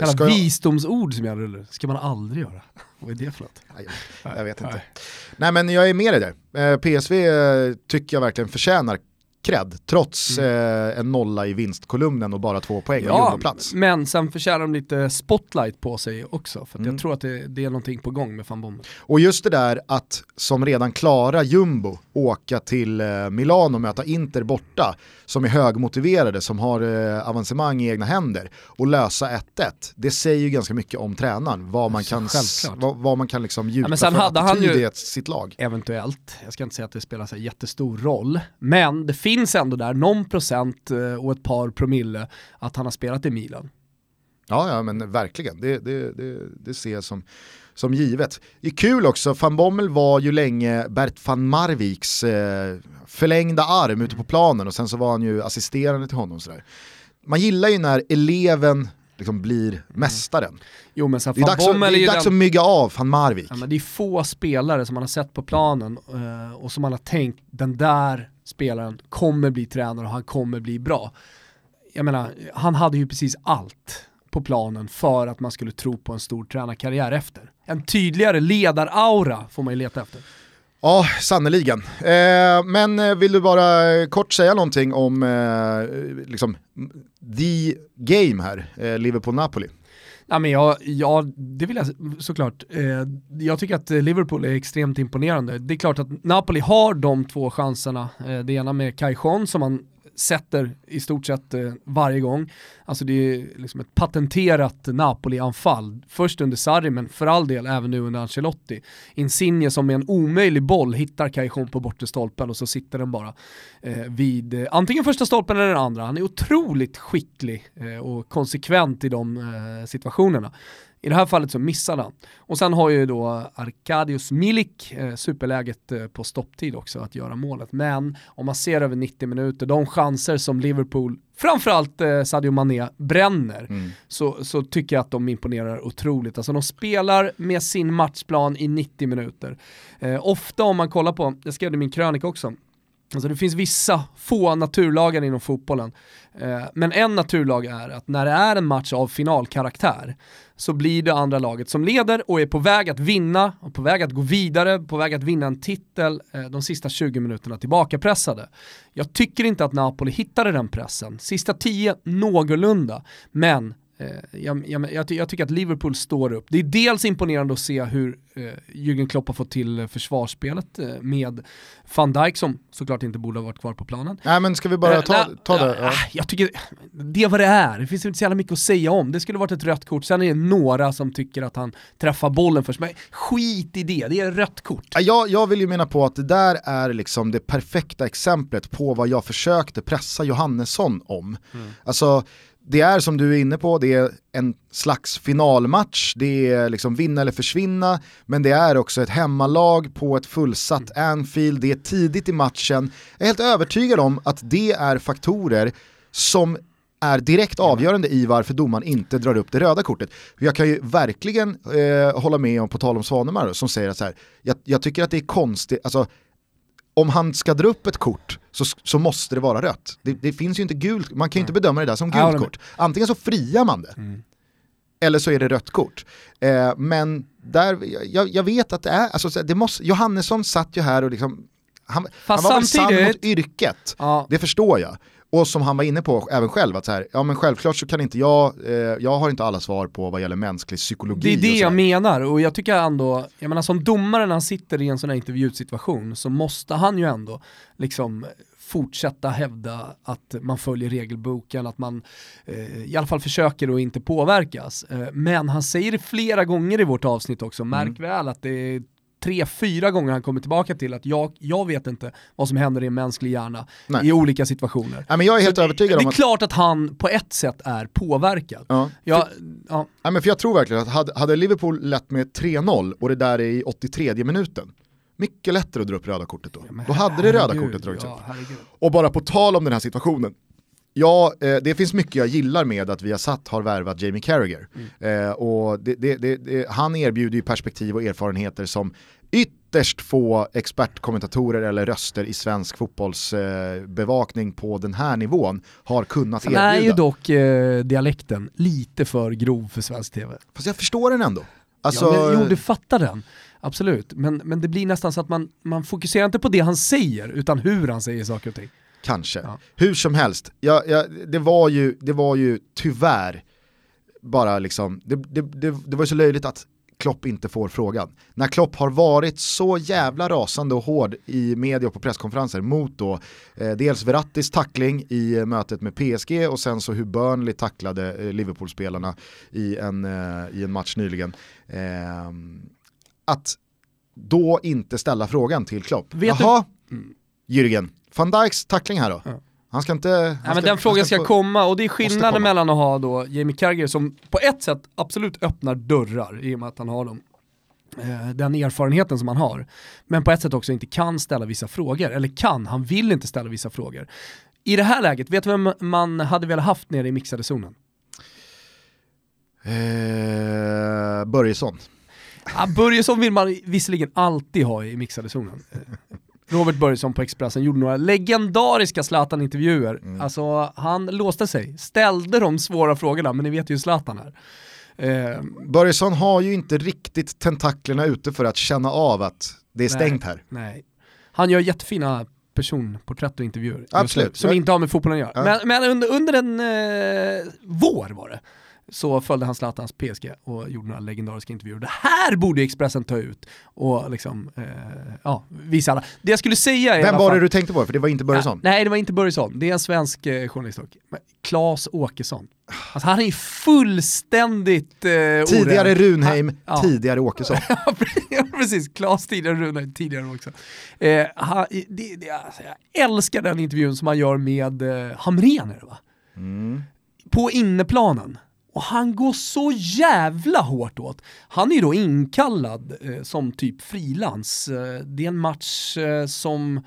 [SPEAKER 1] Eh,
[SPEAKER 2] ska visdomsord som jag rullar. ska man aldrig göra. <laughs> Vad är det för något?
[SPEAKER 1] Jag, jag vet inte. Nej men jag är med dig där. Eh, PSV eh, tycker jag verkligen förtjänar cred, trots mm. eh, en nolla i vinstkolumnen och bara två poäng
[SPEAKER 2] ja,
[SPEAKER 1] och plats.
[SPEAKER 2] Men sen förtjänar de lite spotlight på sig också, för mm. jag tror att det, det, är någonting på gång med van Bommel.
[SPEAKER 1] Och just det där att som redan klara jumbo åka till eh, Milano och möta Inter borta, som är högmotiverade, som har eh, avancemang i egna händer, och lösa 1-1, det säger ju ganska mycket om tränaren, vad man kan, vad, vad, man kan liksom gjuta ja, men sen för hade han ju, i sitt lag.
[SPEAKER 2] Eventuellt, jag ska inte säga att det spelar så jättestor roll, men det finns finns ändå där någon procent eh, och ett par promille att han har spelat i Milan.
[SPEAKER 1] Ja, ja men verkligen, det, det, det, det ser jag som, som givet. Det är kul också, van Bommel var ju länge Bert van Marviks eh, förlängda arm ute på planen och sen så var han ju assisterande till honom. Sådär. Man gillar ju när eleven liksom blir mästaren.
[SPEAKER 2] Jo, men så
[SPEAKER 1] det är dags, att, det är dags den... att mygga av van Marvik.
[SPEAKER 2] Ja, men det är få spelare som man har sett på planen uh, och som man har tänkt den där spelaren kommer bli tränare och han kommer bli bra. Jag menar, han hade ju precis allt på planen för att man skulle tro på en stor tränarkarriär efter. En tydligare ledaraura får man ju leta efter.
[SPEAKER 1] Ja, sannoliken. Eh, men eh, vill du bara kort säga någonting om eh, liksom, the game här, eh, Liverpool-Napoli?
[SPEAKER 2] Ja, men jag, ja, det vill jag såklart. Eh, jag tycker att Liverpool är extremt imponerande. Det är klart att Napoli har de två chanserna. Eh, det ena med Kai som man sätter i stort sett eh, varje gång. Alltså det är liksom ett patenterat Napoli-anfall. Först under Sarri, men för all del även nu under Ancelotti. Insigne som med en omöjlig boll hittar Cajon på bortre stolpen och så sitter den bara eh, vid eh, antingen första stolpen eller den andra. Han är otroligt skicklig eh, och konsekvent i de eh, situationerna. I det här fallet så missade han. Och sen har ju då Arkadius Milik eh, superläget eh, på stopptid också att göra målet. Men om man ser över 90 minuter, de chanser som Liverpool, framförallt eh, Sadio Mané, bränner, mm. så, så tycker jag att de imponerar otroligt. Alltså de spelar med sin matchplan i 90 minuter. Eh, ofta om man kollar på, jag skrev det i min krönika också, Alltså det finns vissa få naturlagar inom fotbollen. Eh, men en naturlag är att när det är en match av finalkaraktär så blir det andra laget som leder och är på väg att vinna, och på väg att gå vidare, på väg att vinna en titel eh, de sista 20 minuterna tillbakapressade. Jag tycker inte att Napoli hittade den pressen. Sista 10 någorlunda, men jag, jag, jag, jag, tycker att Liverpool står upp. Det är dels imponerande att se hur eh, Jürgen Klopp har fått till försvarsspelet eh, med van Dijk som såklart inte borde ha varit kvar på planen.
[SPEAKER 1] Nej men ska vi bara ta, ta det? Ja.
[SPEAKER 2] Jag tycker, det är vad det är. Det finns inte så jävla mycket att säga om. Det skulle varit ett rött kort, sen är det några som tycker att han träffar bollen först. Men skit i det, det är rött kort.
[SPEAKER 1] Jag, jag vill ju mena på att det där är liksom det perfekta exemplet på vad jag försökte pressa Johannesson om. Mm. Alltså, det är som du är inne på, det är en slags finalmatch, det är liksom vinna eller försvinna, men det är också ett hemmalag på ett fullsatt mm. Anfield, det är tidigt i matchen. Jag är helt övertygad om att det är faktorer som är direkt avgörande i varför domaren inte drar upp det röda kortet. Jag kan ju verkligen eh, hålla med om, på tal om Svanemar, som säger att så här, jag, jag tycker att det är konstigt, alltså om han ska dra upp ett kort så, så måste det vara rött. Det, det finns ju inte gult, man kan ju inte bedöma det där som gult kort. Antingen så friar man det, mm. eller så är det rött kort. Eh, men där, jag, jag, vet att det är, alltså, det måste, Johannesson satt ju här och liksom, han, han var väl sann mot yrket, ja. det förstår jag. Och som han var inne på även själv, att så här, ja men självklart så kan inte jag, eh, jag har inte alla svar på vad gäller mänsklig psykologi.
[SPEAKER 2] Det är det jag menar och jag tycker ändå, jag menar som domare när han sitter i en sån här intervjusituation så måste han ju ändå liksom fortsätta hävda att man följer regelboken, att man eh, i alla fall försöker att inte påverkas. Eh, men han säger det flera gånger i vårt avsnitt också, märk mm. väl att det är tre, fyra gånger han kommer tillbaka till att jag, jag vet inte vad som händer i en mänsklig hjärna Nej. i olika situationer.
[SPEAKER 1] Nej, men jag är helt så övertygad
[SPEAKER 2] det,
[SPEAKER 1] om
[SPEAKER 2] Det är
[SPEAKER 1] att...
[SPEAKER 2] klart att han på ett sätt är påverkad. Ja. Jag,
[SPEAKER 1] för, ja. Nej, men för jag tror verkligen att hade, hade Liverpool lett med 3-0 och det där är i 83 minuten, mycket lättare att dra upp röda kortet då. Ja, då hade det röda kortet dragits ja, upp. Och bara på tal om den här situationen, Ja, eh, det finns mycket jag gillar med att vi har satt har värvat Jamie Carragher. Mm. Eh, och det, det, det, han erbjuder ju perspektiv och erfarenheter som ytterst få expertkommentatorer eller röster i svensk fotbollsbevakning eh, på den här nivån har kunnat Sen erbjuda.
[SPEAKER 2] är ju dock eh, dialekten lite för grov för svensk tv.
[SPEAKER 1] Fast jag förstår den ändå.
[SPEAKER 2] Alltså, ja, men, jo, du fattar den. Absolut, men, men det blir nästan så att man, man fokuserar inte på det han säger utan hur han säger saker och ting.
[SPEAKER 1] Kanske.
[SPEAKER 2] Ja.
[SPEAKER 1] Hur som helst, ja, ja, det, var ju, det var ju tyvärr bara liksom, det, det, det, det var ju så löjligt att Klopp inte får frågan. När Klopp har varit så jävla rasande och hård i media och på presskonferenser mot då eh, dels Verrattis tackling i eh, mötet med PSG och sen så hur Burnley tacklade eh, Liverpool-spelarna i en, eh, i en match nyligen. Eh, att då inte ställa frågan till Klopp.
[SPEAKER 2] Vet du-
[SPEAKER 1] Jaha,
[SPEAKER 2] Mm.
[SPEAKER 1] Jürgen, van Dijks tackling här då?
[SPEAKER 2] Ja.
[SPEAKER 1] Han ska inte... Han
[SPEAKER 2] Ja, men
[SPEAKER 1] ska-
[SPEAKER 2] den frågan ska
[SPEAKER 1] få-
[SPEAKER 2] komma och det är skillnaden mellan att ha då Jamie Carragher som på ett sätt absolut öppnar dörrar i och med att han har dem. eh, Den erfarenheten som han har. Men på ett sätt också inte kan ställa vissa frågor. Eller kan, han vill inte ställa vissa frågor. I det här läget, vet du vem man hade velat haft nere i mixade zonen?
[SPEAKER 1] Eh, Börjesson.
[SPEAKER 2] Ja, Börjesson vill man visserligen alltid ha i mixade zonen. <laughs> Robert Börjesson på Expressen gjorde några legendariska Zlatan-intervjuer.
[SPEAKER 1] Mm.
[SPEAKER 2] Alltså han låste sig, ställde de svåra frågorna, men ni vet ju hur Zlatan är. Eh,
[SPEAKER 1] Börjesson har ju inte riktigt tentaklerna ute för att känna av att det är
[SPEAKER 2] Nej.
[SPEAKER 1] stängt här.
[SPEAKER 2] nej. Han gör jättefina personporträtt och intervjuer.
[SPEAKER 1] Absolut.
[SPEAKER 2] Som inte har med fotbollen att göra.
[SPEAKER 1] Ja.
[SPEAKER 2] Men, men under, under en eh, vår var det, så följde han Zlatans PSG och gjorde några legendariska intervjuer. Det här borde Expressen ta ut och liksom, eh, ja, visa alla. Det jag skulle säga är
[SPEAKER 1] Vem var det du tänkte på? För det var inte Börjesson.
[SPEAKER 2] Ja, nej, det var inte Börjesson. Det är en svensk eh, journalist dock. Claes Åkesson. Alltså han är fullständigt eh,
[SPEAKER 1] Tidigare
[SPEAKER 2] orädd.
[SPEAKER 1] Runheim,
[SPEAKER 2] Han- ja.
[SPEAKER 1] tidigare Åkesson. <laughs>
[SPEAKER 2] Ja <laughs> precis, Claes tidigare, Rune tidigare också. Eh, han, det, det, alltså, jag älskar den intervjun som han gör med eh, det va?
[SPEAKER 1] Mm.
[SPEAKER 2] På inneplanen. Och han går så jävla hårt åt. Han är ju då inkallad eh, som typ frilans. Eh, det är en match eh, som,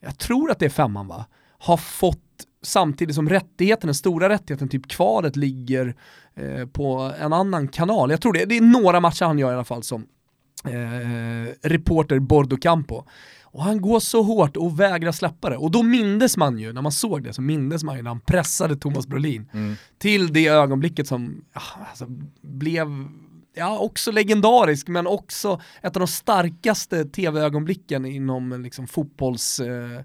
[SPEAKER 2] jag tror att det är femman va, har fått samtidigt som rättigheten, den stora rättigheten, typ kvalet ligger eh, på en annan kanal. Jag tror det, det är några matcher han gör i alla fall som eh, reporter Bordo Campo. Och han går så hårt och vägrar släppa det. Och då mindes man ju, när man såg det, så mindes man ju när han pressade Thomas Brolin
[SPEAKER 1] Mm.
[SPEAKER 2] till det ögonblicket som alltså, blev Ja, också legendarisk, men också ett av de starkaste tv-ögonblicken inom liksom, fotbollssändningar.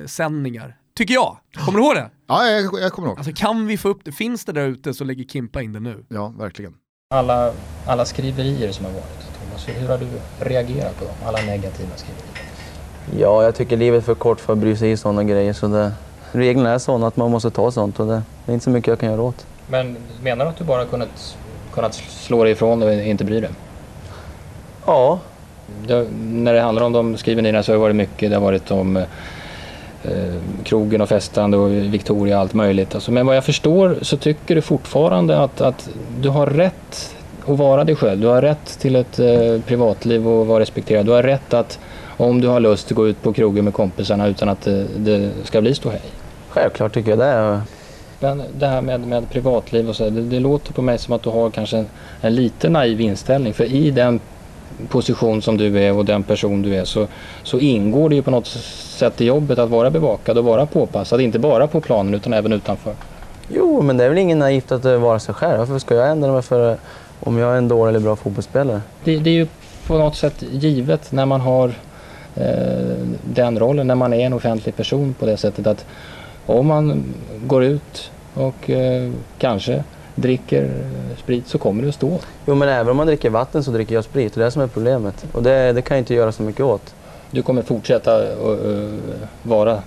[SPEAKER 2] Eh, sändningar. Tycker jag. Kommer du ihåg det?
[SPEAKER 1] Ja, jag, jag kommer ihåg.
[SPEAKER 2] Alltså kan vi få upp det, finns det där ute så lägger Kimpa in det nu.
[SPEAKER 1] Ja, verkligen.
[SPEAKER 3] Alla, alla skriverier som har varit, Thomas, hur har du reagerat på dem? Alla negativa skriverier?
[SPEAKER 4] Ja, jag tycker livet är för kort för att bry sig i sådana grejer. Så det, reglerna är sådana att man måste ta sånt och det, det är inte så mycket jag kan göra åt.
[SPEAKER 3] Men menar du att du bara kunnat, kunnat slå dig ifrån och inte bry dig?
[SPEAKER 4] Ja,
[SPEAKER 3] Det, när det handlar om de skriverierna så har det varit mycket, det har varit om eh, krogen och festande och Victoria och allt möjligt. Alltså, men vad jag förstår så tycker du fortfarande att, att du har rätt att vara dig själv. Du har rätt till ett eh, privatliv och vara respekterad. Du har rätt att om du har lust att gå ut på krogen med kompisarna utan att det, det ska bli ståhej.
[SPEAKER 4] självklart tycker jag det. Är.
[SPEAKER 3] Men det här med, med privatliv och så, det, det låter på mig som att du har kanske en, en lite naiv inställning. För i den position som du är och den person du är så, så ingår det ju på något sätt i jobbet att vara bevakad och vara påpassad. Inte bara på planen utan även utanför.
[SPEAKER 4] Jo, men det är väl ingen naivt att eh, vara sig själv. Varför ska jag ändra mig för eh, om jag är en dålig eller bra fotbollsspelare?
[SPEAKER 3] Det, det är ju på något sätt givet när man har eh, den rollen, när man är en offentlig person på det sättet att om man går ut och eh, kanske dricker eh, sprit så kommer det att stå.
[SPEAKER 4] Jo, men även om man dricker vatten så dricker jag sprit och det är det som är problemet. Och det, det kan jag inte göra så mycket åt.
[SPEAKER 3] Du kommer fortsätta att eh, vara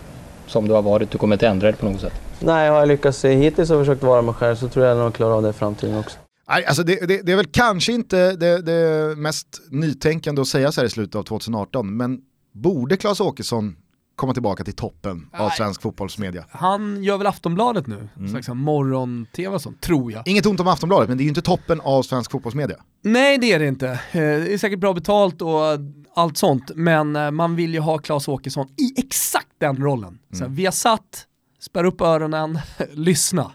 [SPEAKER 3] som du har varit, du kommer inte ändra dig på något sätt.
[SPEAKER 4] Nej, har jag lyckats eh, hittills och försökt vara mig själv så tror jag nog klarar av det i framtiden också.
[SPEAKER 1] Nej, alltså det, det, det är väl kanske inte det, det mest nytänkande att säga så här i slutet av 2018, men borde Claes Åkesson komma tillbaka till toppen av
[SPEAKER 2] Nej.
[SPEAKER 1] svensk fotbollsmedia?
[SPEAKER 2] Han gör väl Aftonbladet nu,
[SPEAKER 1] Mm.
[SPEAKER 2] slags morgon-tv och sånt, tror jag.
[SPEAKER 1] Inget ont om Aftonbladet, men det är ju inte toppen av svensk fotbollsmedia.
[SPEAKER 2] Nej det är det inte. Eh, Det är säkert bra betalt och allt sånt, men eh, man vill ju ha Claes Åkesson i exakt den rollen. Så här, vi har satt, spärr upp öronen, <laughs> lyssna.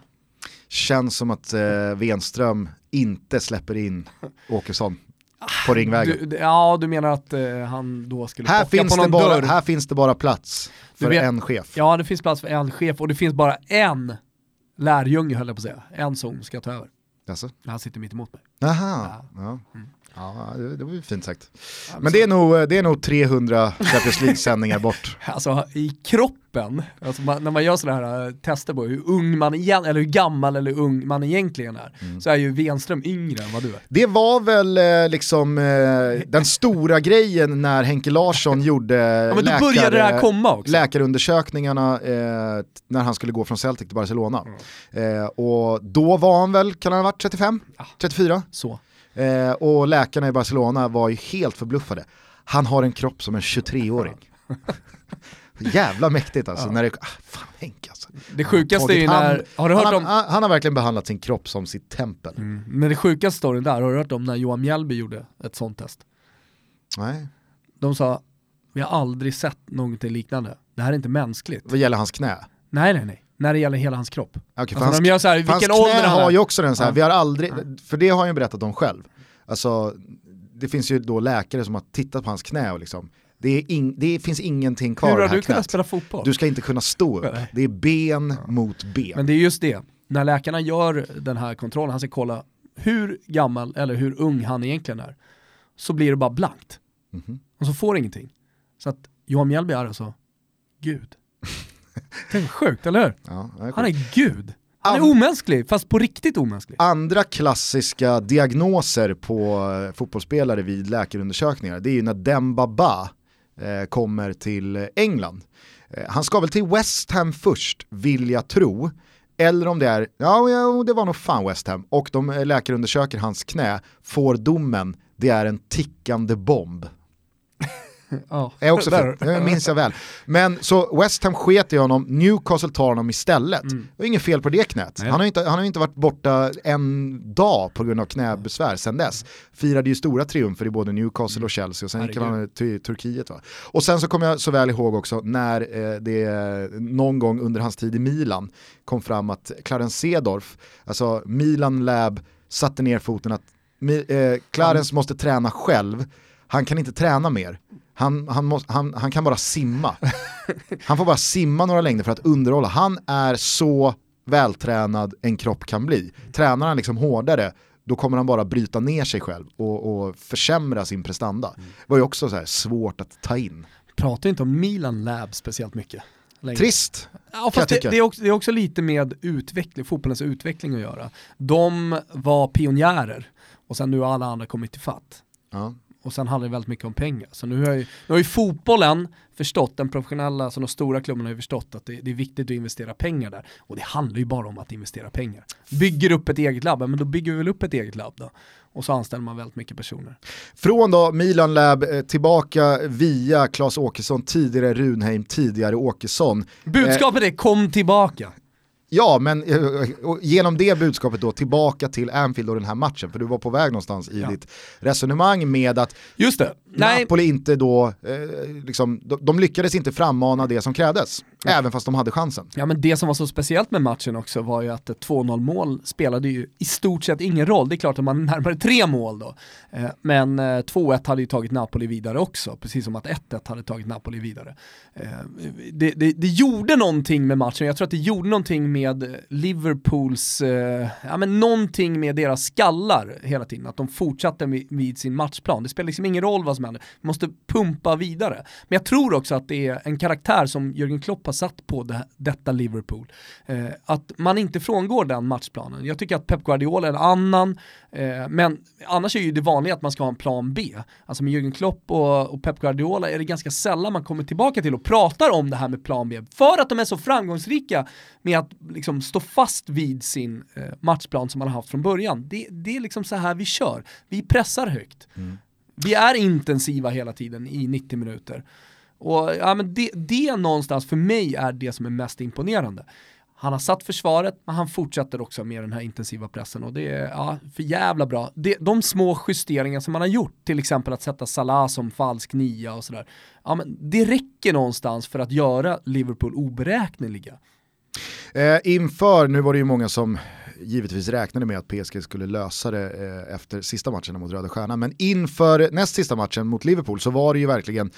[SPEAKER 1] Känns som att eh, Wenström inte släpper in Åkesson på Ringvägen.
[SPEAKER 2] Du, ja, du menar att eh, han då skulle
[SPEAKER 1] här, finns
[SPEAKER 2] på
[SPEAKER 1] det
[SPEAKER 2] någon
[SPEAKER 1] bara,
[SPEAKER 2] dörr?
[SPEAKER 1] här finns det bara plats för
[SPEAKER 2] vet-
[SPEAKER 1] en chef.
[SPEAKER 2] Ja, det finns plats för en chef och det finns bara en lärjunge höll jag på att säga. En som ska ta över.
[SPEAKER 1] Alltså.
[SPEAKER 2] Han sitter mitt emot mig.
[SPEAKER 1] Aha, ja. Ja, det, det var ju fint sagt. Men det är nog, det är nog 300 Champions League-sändningar bort. <laughs>
[SPEAKER 2] Alltså i kroppen, alltså man, när man gör sådana här äh, tester på hur ung man igen, eller hur gammal eller ung man egentligen är,
[SPEAKER 1] Mm.
[SPEAKER 2] så är ju Wenström yngre än vad du är.
[SPEAKER 1] Det var väl eh, liksom eh, den stora grejen när Henke Larsson <laughs> gjorde
[SPEAKER 2] Ja, men då började det här komma också.
[SPEAKER 1] läkarundersökningarna eh, när han skulle gå från Celtic till Barcelona. Eh, och då var han väl, kan han ha varit 35? 34?
[SPEAKER 2] Så.
[SPEAKER 1] Eh, och läkarna i Barcelona var ju helt förbluffade. Han har en kropp som en 23-åring. <laughs> Jävla mäktigt alltså. När det, ah, fan Henke alltså.
[SPEAKER 2] Det sjukaste är ju
[SPEAKER 1] Tagit hand-
[SPEAKER 2] när, har du hört
[SPEAKER 1] han,
[SPEAKER 2] om,
[SPEAKER 1] han, han har verkligen behandlat sin kropp som sitt tempel.
[SPEAKER 2] Mm, men det sjukaste storyn där, har du hört om när Johan Mjällby gjorde ett sånt test?
[SPEAKER 1] Nej.
[SPEAKER 2] De sa, vi har aldrig sett någonting liknande. Det här är inte mänskligt.
[SPEAKER 1] Vad gäller hans knä?
[SPEAKER 2] Nej nej nej, när det gäller hela hans kropp.
[SPEAKER 1] Okej,
[SPEAKER 2] Alltså
[SPEAKER 1] hans,
[SPEAKER 2] de gör så här,
[SPEAKER 1] hans
[SPEAKER 2] vilken ålder
[SPEAKER 1] knä har ju också den så här,
[SPEAKER 2] Ja.
[SPEAKER 1] vi har aldrig, för det har han ju berättat om själv. Alltså, det finns ju då läkare som har tittat på hans knä och liksom, det, in, det finns ingenting kvar
[SPEAKER 2] Hur har du kunnat
[SPEAKER 1] knät.
[SPEAKER 2] spela fotboll?
[SPEAKER 1] Du ska inte kunna stå upp,
[SPEAKER 2] Nej.
[SPEAKER 1] det är ben mot ben.
[SPEAKER 2] Men det är just det, när läkarna gör den här kontrollen, han ska kolla hur gammal eller hur ung han egentligen är, så blir det bara blankt.
[SPEAKER 1] Mhm.
[SPEAKER 2] Och så får ingenting. Så att Johan Mjällby är alltså Gud. <laughs> Är sjukt, eller hur?
[SPEAKER 1] Ja, är
[SPEAKER 2] Han är Gud. Han är omänsklig, fast på riktigt omänsklig.
[SPEAKER 1] Andra klassiska diagnoser på eh, fotbollsspelare vid läkarundersökningar, det är ju när Demba Ba eh, kommer till England. Eh, han ska väl till West Ham först, vill jag tro. Eller om det är, ja, ja det var nog fan West Ham. Och de läkarundersöker hans knä, får domen, det är en tickande bomb.
[SPEAKER 2] Ja.
[SPEAKER 1] Är också
[SPEAKER 2] Där.
[SPEAKER 1] fint, det minns jag väl. Men så West Ham sket i honom, Newcastle tar honom istället. Det var inget fel på det knät.
[SPEAKER 2] Nej.
[SPEAKER 1] Han har, inte, han har inte varit borta en dag på grund av knäbesvär sedan dess. Firade ju stora triumfer i både Newcastle och Chelsea och sen gick han till Turkiet. Va? Och sen så kommer jag så väl ihåg också när eh, det någon gång under hans tid i Milan kom fram att Clarence Seedorf, alltså Milan Lab, satte ner foten att eh, Clarence måste träna själv, han kan inte träna mer. Han, han, måste, han, han kan bara simma. Han får bara simma några längder för att underhålla. Han är så vältränad en kropp kan bli. Tränar han liksom hårdare, då kommer han bara bryta ner sig själv och, och försämra sin prestanda. Det var ju också så här svårt att ta in.
[SPEAKER 2] Pratar inte om Milan Lab speciellt mycket. längre.
[SPEAKER 1] Trist.
[SPEAKER 2] Ja, fast det, det, är också, det är också lite med utveckling, fotbollens utveckling att göra. De var pionjärer och sen nu har alla andra kommit till fatt.
[SPEAKER 1] Ja.
[SPEAKER 2] Och sen handlar det väldigt mycket om pengar. Så nu har ju, nu har ju fotbollen förstått, den professionella, alltså de stora klubbarna har ju förstått att det, det är viktigt att investera pengar där. Och det handlar ju bara om att investera pengar. Bygger upp ett eget labb, men då bygger vi väl upp ett eget labb då. Och så anställer man väldigt mycket personer.
[SPEAKER 1] Från då Milan Lab eh, tillbaka via Claes Åkesson, tidigare Runheim, tidigare Åkesson.
[SPEAKER 2] Budskapet är kom tillbaka.
[SPEAKER 1] Ja, men eh, genom det budskapet då tillbaka till Anfield och den här matchen, för du var på väg någonstans i
[SPEAKER 2] Ja.
[SPEAKER 1] ditt resonemang med att
[SPEAKER 2] Just det. Nej,
[SPEAKER 1] Napoli inte då, eh, liksom, de, de lyckades inte frammana det som krävdes, även fast de hade chansen.
[SPEAKER 2] Ja men det som var så speciellt med matchen också var ju att ett 2-0 mål spelade ju i stort sett ingen roll. Det är klart att man <laughs> närmare tre mål då. Eh, Men eh, 2-1 hade ju tagit Napoli vidare också, precis som att 1-1 hade tagit Napoli vidare. Eh, Det, det, det gjorde någonting med matchen, jag tror att det gjorde någonting med Liverpools, eh, ja men någonting med deras skallar hela tiden, att de fortsatte vid, vid sin matchplan. Det spelar liksom ingen roll vad som händer, vi måste pumpa vidare. Men jag tror också att det är en karaktär som Jürgen Klopp har satt på det, detta Liverpool. Eh, att man inte frångår den matchplanen. Jag tycker att Pep Guardiola är en annan, eh, men annars är ju det vanliga att man ska ha en plan B. Alltså med Jürgen Klopp och, och Pep Guardiola är det ganska sällan man kommer tillbaka till och pratar om det här med plan B. För att de är så framgångsrika med att liksom stå fast vid sin eh, matchplan som man har haft från början. Det, det är liksom så här vi kör. Vi pressar högt. Mm. Vi är intensiva hela tiden i 90 minuter. Och ja, men det, det någonstans för mig är det som är mest imponerande. Han har satt försvaret, men han fortsätter också med den här intensiva pressen och det är ja, för jävla bra. Det, de små justeringar som man har gjort, till exempel att sätta Salah som falsk nia och sådär, ja, men det räcker någonstans för att göra Liverpool oberäkneliga.
[SPEAKER 1] Eh, inför, nu var det ju många som givetvis räknade med att PSG skulle lösa det eh, efter sista matchen mot Röda Stjärnan, men inför näst sista matchen mot Liverpool så var det ju verkligen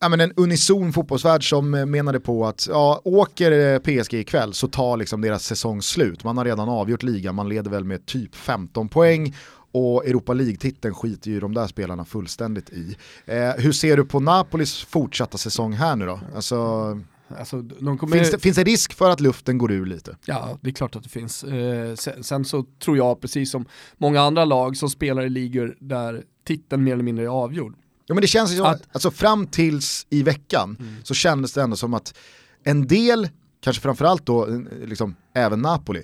[SPEAKER 1] ja, men en unison fotbollsvärld som eh, menade på att ja, åker eh, PSG ikväll så tar liksom deras säsong slut. Man har redan avgjort ligan, man leder väl med typ 15 poäng Och Europa League-titeln skiter ju de där spelarna fullständigt i. Eh, hur ser du på Napolis fortsatta säsong här nu då? Alltså,
[SPEAKER 2] Alltså, de kommer...
[SPEAKER 1] finns, det, finns det risk för att luften går ur lite?
[SPEAKER 2] Ja, det är klart att det finns. Eh, sen, sen, så tror jag, precis som många andra lag som spelar i ligor där titeln mer eller mindre är avgjord.
[SPEAKER 1] Ja men det känns som,
[SPEAKER 2] Att-
[SPEAKER 1] alltså fram tills i veckan
[SPEAKER 2] Mm.
[SPEAKER 1] så kändes det ändå som att en del, kanske framförallt då, eh, liksom, även Napoli,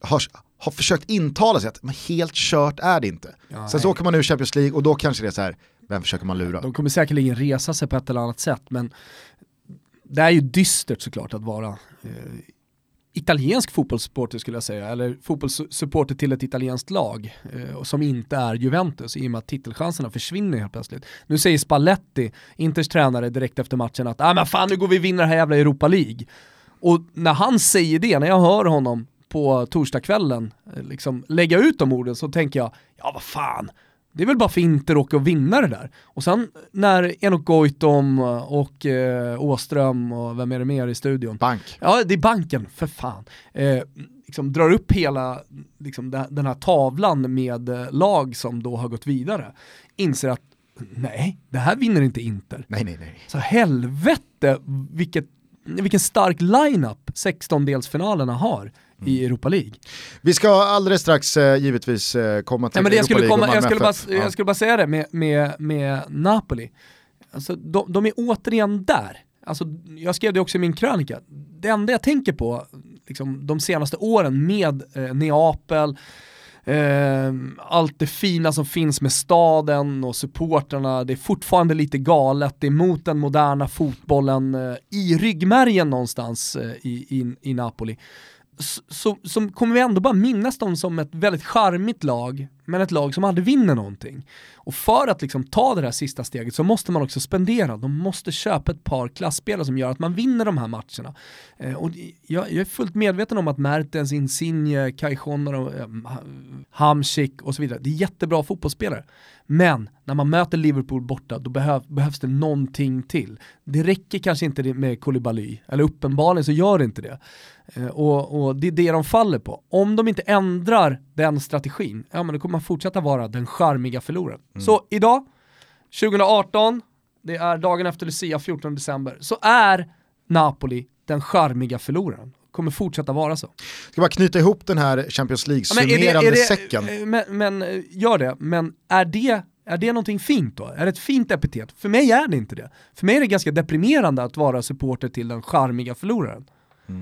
[SPEAKER 1] har, har försökt intala sig att men helt kört är det inte.
[SPEAKER 2] Ja,
[SPEAKER 1] Sen så
[SPEAKER 2] nej.
[SPEAKER 1] åker man ur Champions League och då kanske det är så här, vem försöker man lura?
[SPEAKER 2] De kommer säkerligen resa sig på ett eller annat sätt, men det är ju dystert såklart att vara eh, italiensk fotbollssupporter skulle jag säga, eller fotbollssupporter till ett italienskt lag eh, som inte är Juventus i och med att titelchanserna försvinner helt plötsligt. Nu säger Spalletti, Inters tränare, direkt efter matchen att ah, men fan nu går vi och vinner det här jävla Europa League. Och när han säger det, när jag hör honom på torsdagskvällen eh, liksom lägga ut de orden så tänker jag, ja vad fan, det är väl bara för Inter att åka och vinna det där. Och sen när Enok Goitom och eh, Åström och vem är det mer i studion?
[SPEAKER 1] Bank.
[SPEAKER 2] Ja, det är banken, för fan. Eh, liksom drar upp hela liksom, den- här tavlan med eh, lag som då har gått vidare. Inser att nej, det här vinner inte Inter.
[SPEAKER 1] Nej nej nej.
[SPEAKER 2] Så helvete vilket, vilken stark line-up 16-delsfinalerna har i Europa League.
[SPEAKER 1] Vi ska alldeles strax eh, givetvis eh, komma till
[SPEAKER 2] Nej, men det jag,
[SPEAKER 1] Europa
[SPEAKER 2] skulle
[SPEAKER 1] League och
[SPEAKER 2] komma, jag,
[SPEAKER 1] Malmö
[SPEAKER 2] skulle bara.
[SPEAKER 1] Ja.
[SPEAKER 2] jag skulle bara säga det med, med, med Napoli. Alltså, de, de är återigen där. Alltså, jag skrev det också i min krönika. Det enda jag tänker på liksom, de senaste åren med eh, Neapel, eh, allt det fina som finns med staden och supportrarna, det är fortfarande lite galet, det är mot den moderna fotbollen eh, i ryggmärgen någonstans i, i, i Napoli så, så, så kommer vi ändå bara minnas dem som ett väldigt charmigt lag, men ett lag som aldrig vinner någonting. Och för att liksom ta det där sista steget så måste man också spendera, de måste köpa ett par klassspelare som gör att man vinner de här matcherna. Eh, och jag, jag är fullt medveten om att Mertens, Insigne, Kai eh, Hamsik och så vidare, det är jättebra fotbollsspelare. Men när man möter Liverpool borta, då behöv, behövs det någonting till. Det räcker kanske inte med Koulibaly, eller uppenbarligen så gör det inte det. Eh, och, och det är det de faller på. Om de inte ändrar den strategin, ja men då kommer man fortsätta vara den charmiga förloraren. Så idag, 2018, det är dagen efter Lucia, 14 december, så är Napoli den charmiga förloraren. Kommer fortsätta vara så.
[SPEAKER 1] Ska bara knyta ihop den här Champions League-summerande säcken.
[SPEAKER 2] eh, Men, men eh, gör det, men är det, är det någonting fint då? Är det ett fint epitet? För mig är det inte det. För mig är det ganska deprimerande att vara supporter till den charmiga förloraren.
[SPEAKER 1] Ja,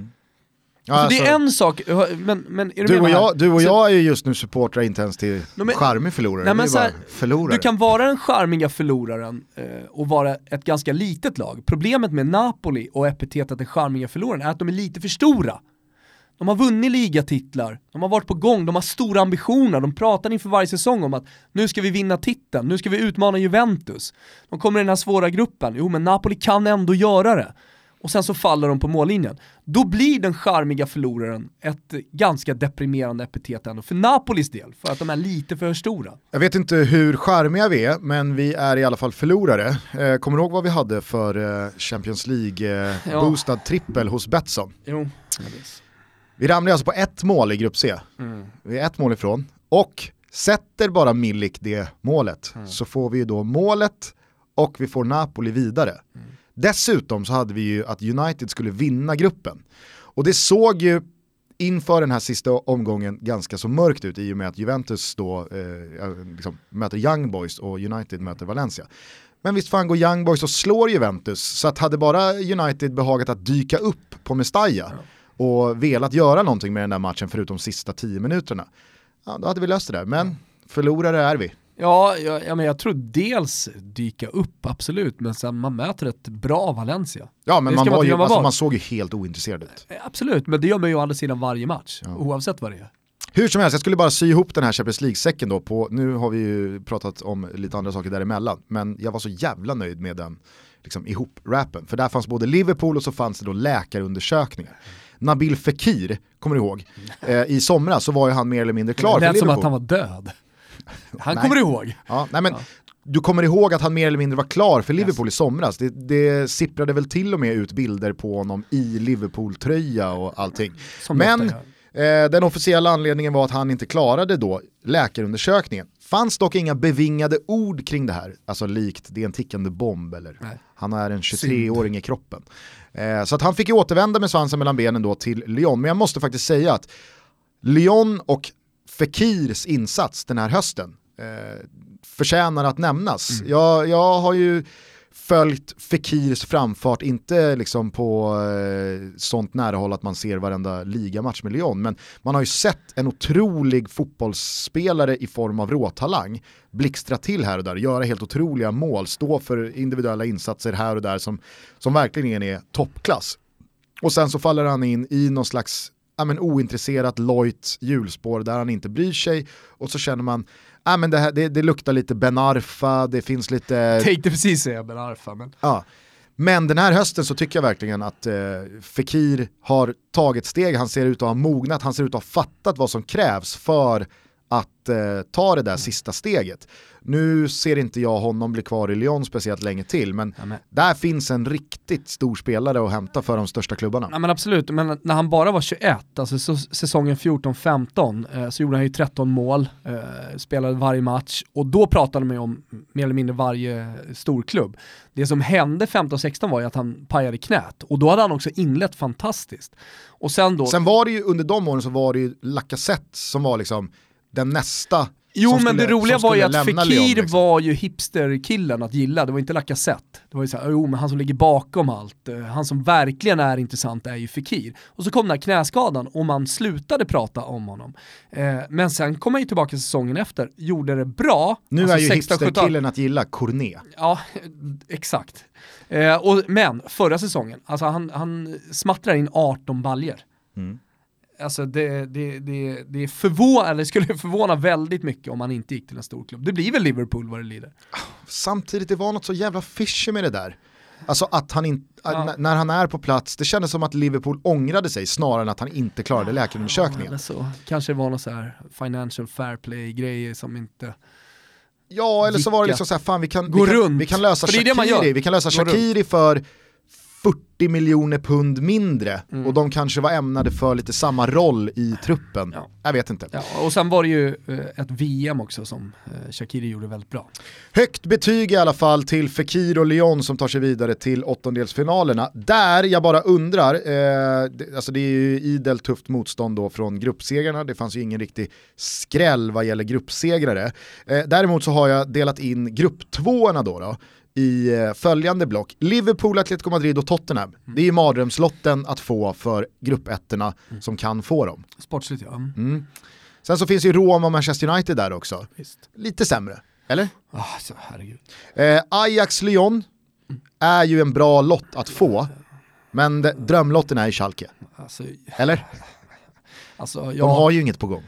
[SPEAKER 2] Alltså, det är
[SPEAKER 1] alltså,
[SPEAKER 2] en sak, men, men är du,
[SPEAKER 1] du, och jag, du och
[SPEAKER 2] Så-
[SPEAKER 1] jag är ju just nu supportrar inte ens till
[SPEAKER 2] men-
[SPEAKER 1] charmig förlorare,
[SPEAKER 2] Nej, men så här,
[SPEAKER 1] förlorare.
[SPEAKER 2] Du kan vara den charmiga förloraren eh, och vara ett ganska litet lag. Problemet med Napoli och epitetet den charmiga förloraren är att de är lite för stora. De har vunnit ligatitlar, de har varit på gång, de har stora ambitioner, de pratar inför varje säsong om att nu ska vi vinna titeln, nu ska vi utmana Juventus. De kommer i den här svåra gruppen, jo men Napoli kan ändå göra det. Och sen så faller de på mållinjen. Då blir den charmiga förloraren ett eh, ganska deprimerande epitet ändå, för Napolis del, för att de är lite för stora.
[SPEAKER 1] Jag vet inte hur charmiga vi är, men vi är i alla fall förlorare. Eh, kommer du ihåg vad vi hade för eh, Champions
[SPEAKER 2] Ja.
[SPEAKER 1] League-boostad trippel hos Betsson?
[SPEAKER 2] Jo.
[SPEAKER 1] Vi ramlade alltså på ett mål i grupp C.
[SPEAKER 2] Mm.
[SPEAKER 1] Vi är ett mål ifrån. Och sätter bara Milik det målet
[SPEAKER 2] Mm.
[SPEAKER 1] så får vi ju då målet och vi får Napoli vidare.
[SPEAKER 2] Mm.
[SPEAKER 1] Dessutom så hade vi ju att United skulle vinna gruppen. Och det såg ju inför den här sista omgången ganska så mörkt ut i och med att Juventus då eh, liksom möter Young Boys och United möter Valencia. Men visst fan går Young Boys och slår Juventus, så att hade bara United behagat att dyka upp på Mestalla och velat göra någonting med den där matchen förutom sista tio minuterna, ja, då hade vi löst det där. Men förlorare är vi.
[SPEAKER 2] Ja, ja, ja, men jag tror dels dyka upp, absolut, men sen man möter ett bra Valencia.
[SPEAKER 1] Ja men
[SPEAKER 2] Det
[SPEAKER 1] man,
[SPEAKER 2] man
[SPEAKER 1] ju, alltså, man såg ju helt ointresserad ut.
[SPEAKER 2] Eh, Absolut, men det gör man ju å andra sidan varje match, oavsett vad det är.
[SPEAKER 1] Hur som helst, jag skulle bara sy ihop den här Champions League-säcken då på, nu har vi ju pratat om lite andra saker däremellan, men jag var så jävla nöjd med den liksom, ihop-rappen. För där fanns både Liverpool och så fanns det då läkarundersökningar. Nabil Fekir, kommer du ihåg, <laughs> eh, i somras så var ju han mer eller mindre klar
[SPEAKER 2] det
[SPEAKER 1] för
[SPEAKER 2] lät som
[SPEAKER 1] Liverpool.
[SPEAKER 2] att han var död. Han
[SPEAKER 1] Nej.
[SPEAKER 2] kommer ihåg.
[SPEAKER 1] Ja, nej men, Du kommer ihåg att han mer eller mindre var klar för Liverpool i somras. Det, det sipprade väl till och med ut bilder på honom i Liverpool-tröja och allting.
[SPEAKER 2] Som
[SPEAKER 1] Men. Eh, den officiella anledningen var att han inte klarade då läkarundersökningen. Fanns dock inga bevingade ord kring det här, alltså likt det är en tickande bomb eller
[SPEAKER 2] Nej.
[SPEAKER 1] han är en 23-åring i kroppen. Eh, så att han fick ju återvända med svansen mellan benen då till Lyon, men jag måste faktiskt säga att Lyon och Fekirs insats den här hösten eh, förtjänar att nämnas.
[SPEAKER 2] Mm.
[SPEAKER 1] Jag, jag har ju följt Fekirs framfart, inte liksom på eh, sånt nära håll att man ser varenda ligamatch med Lyon, men man har ju sett en otrolig fotbollsspelare i form av råtalang blixtra till här och där, göra helt otroliga mål, stå för individuella insatser här och där som, som verkligen är toppklass. Och sen så faller han in i någon slags ja, men, ointresserat lojt hjulspår där han inte bryr sig och så känner man ja, men det, här, det, det luktar lite Ben Arfa, det finns lite... <laughs>
[SPEAKER 2] Tänkte precis säga Ben Arfa, men
[SPEAKER 1] Ja. Men den här hösten så tycker jag verkligen att eh, Fekir har tagit steg, han ser ut att ha mognat, han ser ut att ha fattat vad som krävs för att eh, ta det där sista steget. Nu ser inte jag honom bli kvar i Lyon speciellt länge till, men
[SPEAKER 2] Ja, men-
[SPEAKER 1] där finns en riktigt stor spelare att hämta för de största klubbarna.
[SPEAKER 2] Ja men absolut, men när han bara var 21, alltså så, säsongen 14-15, eh, så gjorde han ju 13 mål, eh, spelade varje match och då pratade man ju om mer eller mindre varje storklubb. Det som hände 15-16 var ju att han pajade knät och då hade han också inlett fantastiskt. Och sen då,
[SPEAKER 1] Sen var det ju under de åren så var det ju Lacazette som var liksom den nästa
[SPEAKER 2] Jo men
[SPEAKER 1] skulle-
[SPEAKER 2] det roliga var ju att Fekir
[SPEAKER 1] liksom.
[SPEAKER 2] var ju hipsterkillen att gilla, det var inte Lacazette. Det var ju såhär, jo men han som ligger bakom allt, eh, han som verkligen är intressant är ju Fekir. Och så kom den här knäskadan och man slutade prata om honom. Eh, men sen kom han ju tillbaka säsongen efter, gjorde det bra.
[SPEAKER 1] Nu
[SPEAKER 2] Alltså
[SPEAKER 1] är ju
[SPEAKER 2] 16, 17.
[SPEAKER 1] hipsterkillen att gilla Cornet.
[SPEAKER 2] Ja, exakt. Eh, och, men förra säsongen, alltså han, han smattrar in 18 baljer.
[SPEAKER 1] Mm.
[SPEAKER 2] Alltså det, det, det, det, är förvå eller skulle <laughs> förvåna väldigt mycket om han inte gick till en stor klubb. Det blir väl Liverpool vad det lider.
[SPEAKER 1] Samtidigt, det var något så jävla fishy med det där. Alltså att han inte,
[SPEAKER 2] Ja.
[SPEAKER 1] när han är på plats, det kändes som att Liverpool ångrade sig snarare än att han inte klarade
[SPEAKER 2] Ja,
[SPEAKER 1] läkarundersökningen.
[SPEAKER 2] eller så. Kanske det var någon så här financial fair play grejer som inte...
[SPEAKER 1] Ja, eller så var det liksom så här, fan vi kan, vi kan, vi kan lösa Shakiri, vi kan lösa. Shakiri för 40 miljoner pund mindre
[SPEAKER 2] Mm.
[SPEAKER 1] och de kanske var ämnade för lite samma roll i truppen.
[SPEAKER 2] Ja.
[SPEAKER 1] Jag vet inte.
[SPEAKER 2] Ja, och sen var det ju eh, ett VM också som eh, Shakiri gjorde väldigt bra.
[SPEAKER 1] Högt betyg i alla fall till Fekir och Lyon som tar sig vidare till åttondelsfinalerna. Där jag bara undrar, eh, alltså det är ju idel tufft motstånd då från gruppsegrarna, det fanns ju ingen riktig skräll vad gäller gruppsegrare. Eh, däremot så har jag delat in grupptvåorna då, då i eh, följande block. Liverpool, Atletico Madrid och Tottenham. Det är ju mardrömslotten att få för gruppettorna som kan få dem.
[SPEAKER 2] Sportsligt ja. Mm.
[SPEAKER 1] Mm. Sen så finns ju Roma och Manchester United där också.
[SPEAKER 2] Visst.
[SPEAKER 1] Lite sämre, eller?
[SPEAKER 2] Ah, så, herregud.
[SPEAKER 1] Eh, Ajax-Lyon är ju en bra lott att få, men de, drömlotten är ju Schalke.
[SPEAKER 2] Alltså,
[SPEAKER 1] Eller? <laughs>
[SPEAKER 2] alltså,
[SPEAKER 1] De
[SPEAKER 2] ja,
[SPEAKER 1] har ju inget på gång.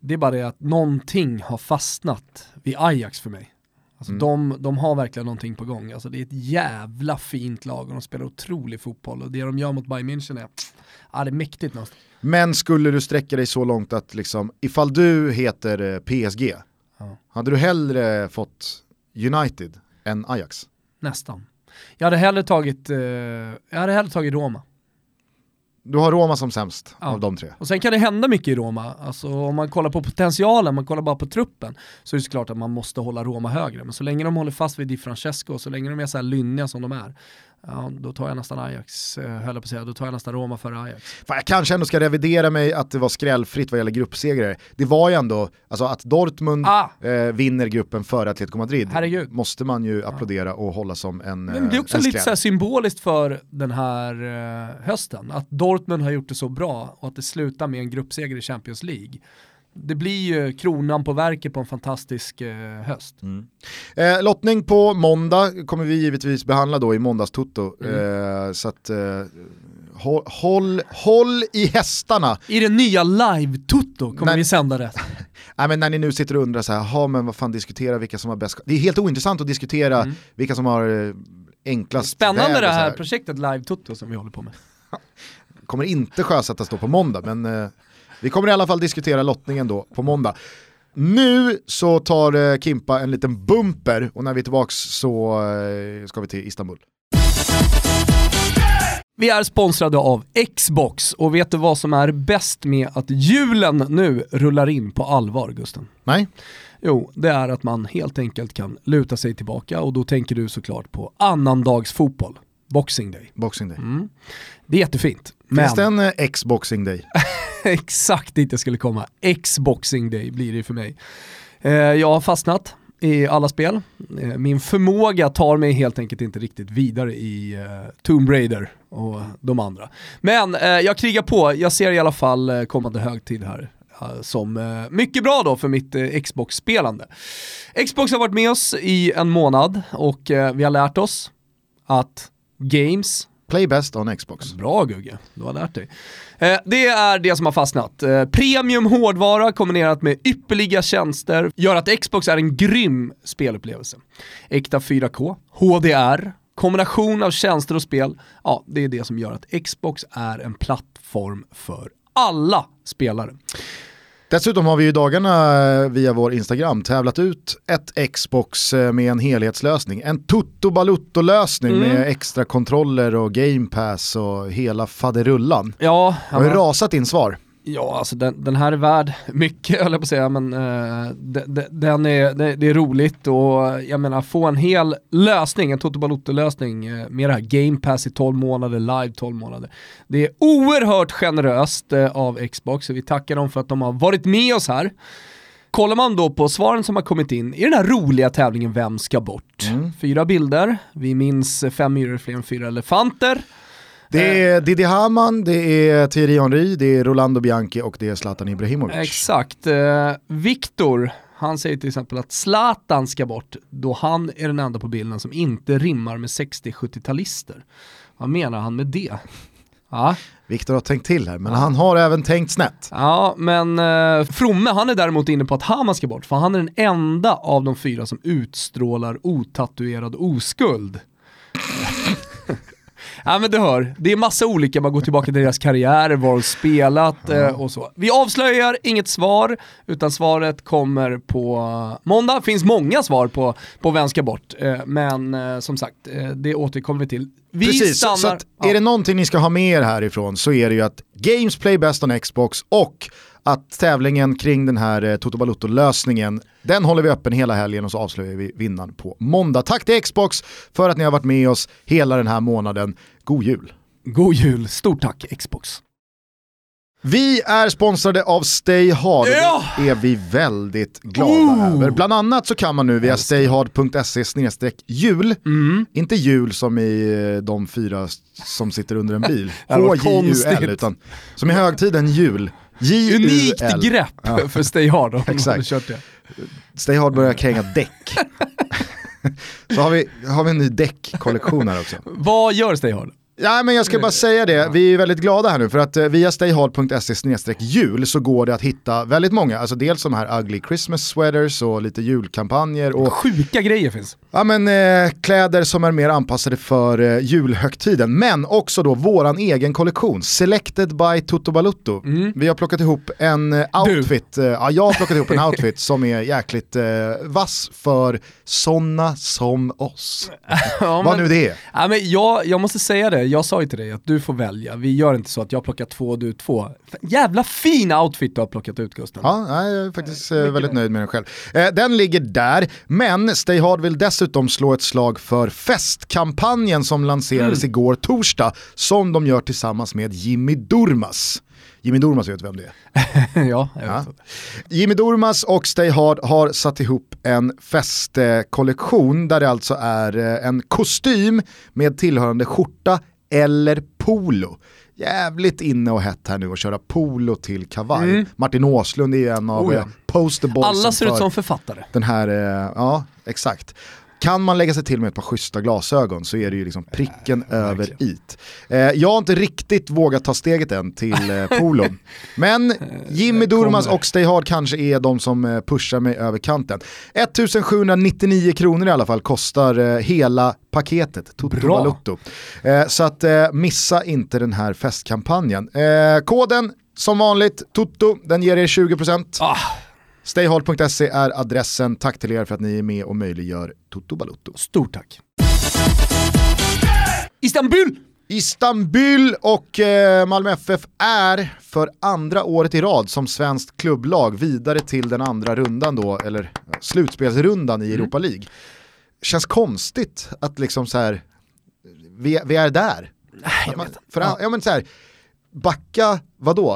[SPEAKER 2] det är bara det att någonting har fastnat vid Ajax för mig. Alltså
[SPEAKER 1] Mm.
[SPEAKER 2] de, de har verkligen någonting på gång. Alltså det är ett jävla fint lag och de spelar otrolig fotboll och det de gör mot Bayern München är, ja det är mäktigt någonstans.
[SPEAKER 1] Men skulle du sträcka dig så långt att liksom, ifall du heter eh, PSG,
[SPEAKER 2] Ja.
[SPEAKER 1] hade du hellre fått United än Ajax?
[SPEAKER 2] Nästan. Jag hade hellre tagit, eh, jag hade hellre tagit Roma.
[SPEAKER 1] Du har Roma som sämst
[SPEAKER 2] Ja.
[SPEAKER 1] av de tre.
[SPEAKER 2] Och sen kan det hända mycket i Roma. Alltså om man kollar på potentialen, man kollar bara på truppen, så är det såklart att man måste hålla Roma högre. Men så länge de håller fast vid Di Francesco, så länge de är så här lynniga som de är, ja, då tar jag nästan Ajax, eh, höll jag på att säga, då tar jag nästan Roma före Ajax.
[SPEAKER 1] Fan, jag kanske ändå ska revidera mig att det var skrällfritt vad gäller gruppsegrare. Det var ju ändå, alltså att Dortmund
[SPEAKER 2] Ah!
[SPEAKER 1] eh, vinner gruppen före Atletico Madrid
[SPEAKER 2] Herregud.
[SPEAKER 1] måste man ju applådera och hålla som en
[SPEAKER 2] Men det är
[SPEAKER 1] eh,
[SPEAKER 2] också lite så symboliskt för den här eh, hösten, att Dortmund har gjort det så bra och att det slutar med en gruppseger i Champions League. Det blir ju kronan på verket på en fantastisk eh, höst.
[SPEAKER 1] Eh, lottning på måndag kommer vi givetvis behandla då i måndagstoto.
[SPEAKER 2] Mm.
[SPEAKER 1] Eh, så att eh, håll, håll, håll i hästarna.
[SPEAKER 2] I det nya live-tutto kommer
[SPEAKER 1] Nej.
[SPEAKER 2] vi sända det. <laughs>
[SPEAKER 1] Nej, men när ni nu sitter och undrar så här, "Ha, men vad fan diskutera vilka som har bäst Det är helt ointressant att diskutera
[SPEAKER 2] Mm.
[SPEAKER 1] vilka som har eh, enklast
[SPEAKER 2] Spännande det
[SPEAKER 1] så
[SPEAKER 2] här projektet live-tutto som vi håller på med. <laughs>
[SPEAKER 1] kommer inte sjösättas då på måndag, men eh, vi kommer i alla fall diskutera lottningen då på måndag. Nu så tar eh, Kimpa en liten bumper och när vi är tillbaka så eh, ska vi till Istanbul.
[SPEAKER 2] Vi är sponsrade av Xbox och vet du vad som är bäst med att julen nu rullar in på allvar Gusten?
[SPEAKER 1] Nej?
[SPEAKER 2] Jo, det är att man helt enkelt kan luta sig tillbaka och då tänker du såklart på annandags fotboll. Boxing Day.
[SPEAKER 1] Boxing Day.
[SPEAKER 2] Mm. Det är jättefint.
[SPEAKER 1] Finns det en eh, X-boxing day? <laughs>
[SPEAKER 2] exakt dit jag skulle komma. X-boxing Day blir det för mig. Eh, jag har fastnat i alla spel. Eh, min förmåga tar mig helt enkelt inte riktigt vidare i Tomb Raider och de andra. Men jag krigar på, jag ser i alla fall eh, kommande högtid här som mycket bra då för mitt Xbox-spelande. Xbox har varit med oss i en månad och vi har lärt oss att games
[SPEAKER 1] Play best on Xbox.
[SPEAKER 2] Bra Gugge, du har lärt dig. Eh, det är det som har fastnat. Eh, premium hårdvara kombinerat med ypperliga tjänster gör att Xbox är en grym spelupplevelse. Äkta 4K, HDR, kombination av tjänster och spel, ja det är det som gör att Xbox är en plattform för alla spelare.
[SPEAKER 1] Dessutom har vi i dagarna via vår Instagram tävlat ut ett Xbox eh, med en helhetslösning. En Tutto Balutto-lösning
[SPEAKER 2] Mm.
[SPEAKER 1] med extra kontroller och game pass och hela faderullan.
[SPEAKER 2] Ja,
[SPEAKER 1] Det har rasat in svar.
[SPEAKER 2] Ja, alltså den, den här är värd mycket <laughs> höll jag på att säga, men eh, de, de, den är, det, det är roligt och jag menar få en hel lösning, en Toto Balotto-lösning eh, med det här Game Pass i 12 månader, live 12 månader. Det är oerhört generöst eh, av Xbox och vi tackar dem för att de har varit med oss här. Kollar man då på svaren som har kommit in i den här roliga tävlingen Vem ska bort?
[SPEAKER 1] Mm.
[SPEAKER 2] Fyra bilder, vi minns fem myror fler än fyra elefanter.
[SPEAKER 1] Det är Didi Hamann, det är Thierry Henry, det är Rolando Bianchi och det är Zlatan Ibrahimovic.
[SPEAKER 2] Exakt. Eh, Viktor, han säger till exempel att Zlatan ska bort då han är den enda på bilden som inte rimmar med 60-70-talister. Vad menar han med det? Ja,
[SPEAKER 1] Viktor har tänkt till här, men han har även tänkt snett.
[SPEAKER 2] ja men eh, Fromme han är däremot inne på att Haman ska bort för han är den enda av de fyra som utstrålar otatuerad oskuld. Ja men du hör, det är massa olika, man går tillbaka till deras karriärer, var de spelat eh, och så. Vi avslöjar inget svar, utan svaret kommer på måndag. finns många svar på, på vem ska bort, eh, men eh, som sagt, eh, det återkommer vi till. Vi
[SPEAKER 1] Precis,
[SPEAKER 2] stannar...
[SPEAKER 1] så att
[SPEAKER 2] ja.
[SPEAKER 1] är det någonting ni ska ha med er härifrån så är det ju att Games Play Best on Xbox och att tävlingen kring den här eh, Toto Balotto-lösningen, den håller vi öppen hela helgen och så avslöjar vi vinnaren på måndag. Tack till Xbox för att ni har varit med oss hela den här månaden. God jul!
[SPEAKER 2] God jul, stort tack Xbox.
[SPEAKER 1] Vi är sponsrade av Stay Hard
[SPEAKER 2] Ja!
[SPEAKER 1] det är vi väldigt glada
[SPEAKER 2] Oh!
[SPEAKER 1] över. Bland annat så kan man nu via stayhard.se jul,
[SPEAKER 2] Mm.
[SPEAKER 1] inte jul som i eh, de fyra som sitter under en bil, <laughs> H-J-U-L,
[SPEAKER 2] konstigt.
[SPEAKER 1] utan som i högtiden jul,
[SPEAKER 2] Unikt grepp
[SPEAKER 1] Ja.
[SPEAKER 2] för Stay Hard om
[SPEAKER 1] Exakt.
[SPEAKER 2] kört det.
[SPEAKER 1] Stay Hard börjar kränga däck. <laughs> så har vi, har vi en ny däckkollektion här också.
[SPEAKER 2] Vad gör Stay Hard?
[SPEAKER 1] Ja, men jag ska bara säga det, vi är väldigt glada här nu för att eh, via stayhard.se jul så går det att hitta väldigt många, alltså dels de här ugly Christmas sweaters och lite julkampanjer och
[SPEAKER 2] Sjuka grejer finns.
[SPEAKER 1] ja, men, eh, kläder som är mer anpassade för eh, julhögtiden. Men också då våran egen kollektion, Selected by Toto Balutto. Vi har plockat ihop en eh, outfit, eh, ja, jag har plockat ihop en <laughs> outfit som är jäkligt eh, vass för sådana som oss.
[SPEAKER 2] Ja,
[SPEAKER 1] Vad
[SPEAKER 2] men-
[SPEAKER 1] nu det är.
[SPEAKER 2] Ja, men jag, jag måste säga det, jag sa ju till dig att du får välja. Vi gör inte så att jag plockar två och du två. Jävla fin outfit du har plockat ut Gusten.
[SPEAKER 1] Ja, jag är faktiskt eh, väldigt nöjd med den själv. Eh, den ligger där, men Stay Hard vill dessutom slå ett slag för festkampanjen som lanserades igår torsdag, som de gör tillsammans med Jimmy Durmas. Jimmy Durmas vet vem det är. <laughs>
[SPEAKER 2] ja, jag
[SPEAKER 1] Ja. Jimmy Durmas och Stay Hard har satt ihop en festkollektion där det alltså är eh, en kostym med tillhörande skjorta eller polo. Jävligt inne och hett här nu att köra polo till kavaj.
[SPEAKER 2] Mm.
[SPEAKER 1] Martin Åslund är en av
[SPEAKER 2] Oh ja.
[SPEAKER 1] eh, posterboysen
[SPEAKER 2] Alla ser ut som författare.
[SPEAKER 1] den här, eh, ja exakt. Kan man lägga sig till med ett par schyssta glasögon så är det ju liksom pricken över it. Eh, jag har inte riktigt vågat ta steget än till eh, <laughs> polon. Men Jimmy Durmas
[SPEAKER 2] kommer.
[SPEAKER 1] och Stay Hard kanske är de som eh, pushar mig över kanten. 1799 kronor i alla fall kostar eh, hela paketet, Toto. Eh, så att eh, missa inte den här festkampanjen. Eh, koden som vanligt, Toto, den ger er 20%.
[SPEAKER 2] Ah,
[SPEAKER 1] Stayhard.se är adressen. Tack till er för att ni är med och möjliggör Toto Balutto.
[SPEAKER 2] stort tack. Istanbul!
[SPEAKER 1] Istanbul och eh, Malmö FF är för andra året i rad som svenskt klubblag vidare till den andra rundan då, eller slutspelsrundan i Europa League. Känns konstigt att liksom så här, vi, vi är där.
[SPEAKER 2] Nej,
[SPEAKER 1] Man, för, ja. men så här, backa, vadå?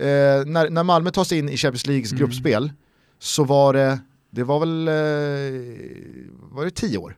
[SPEAKER 1] Eh, när, när Malmö tar sig in i Champions Leagues
[SPEAKER 2] Mm.
[SPEAKER 1] gruppspel så var det, det var väl, eh, var det tio år?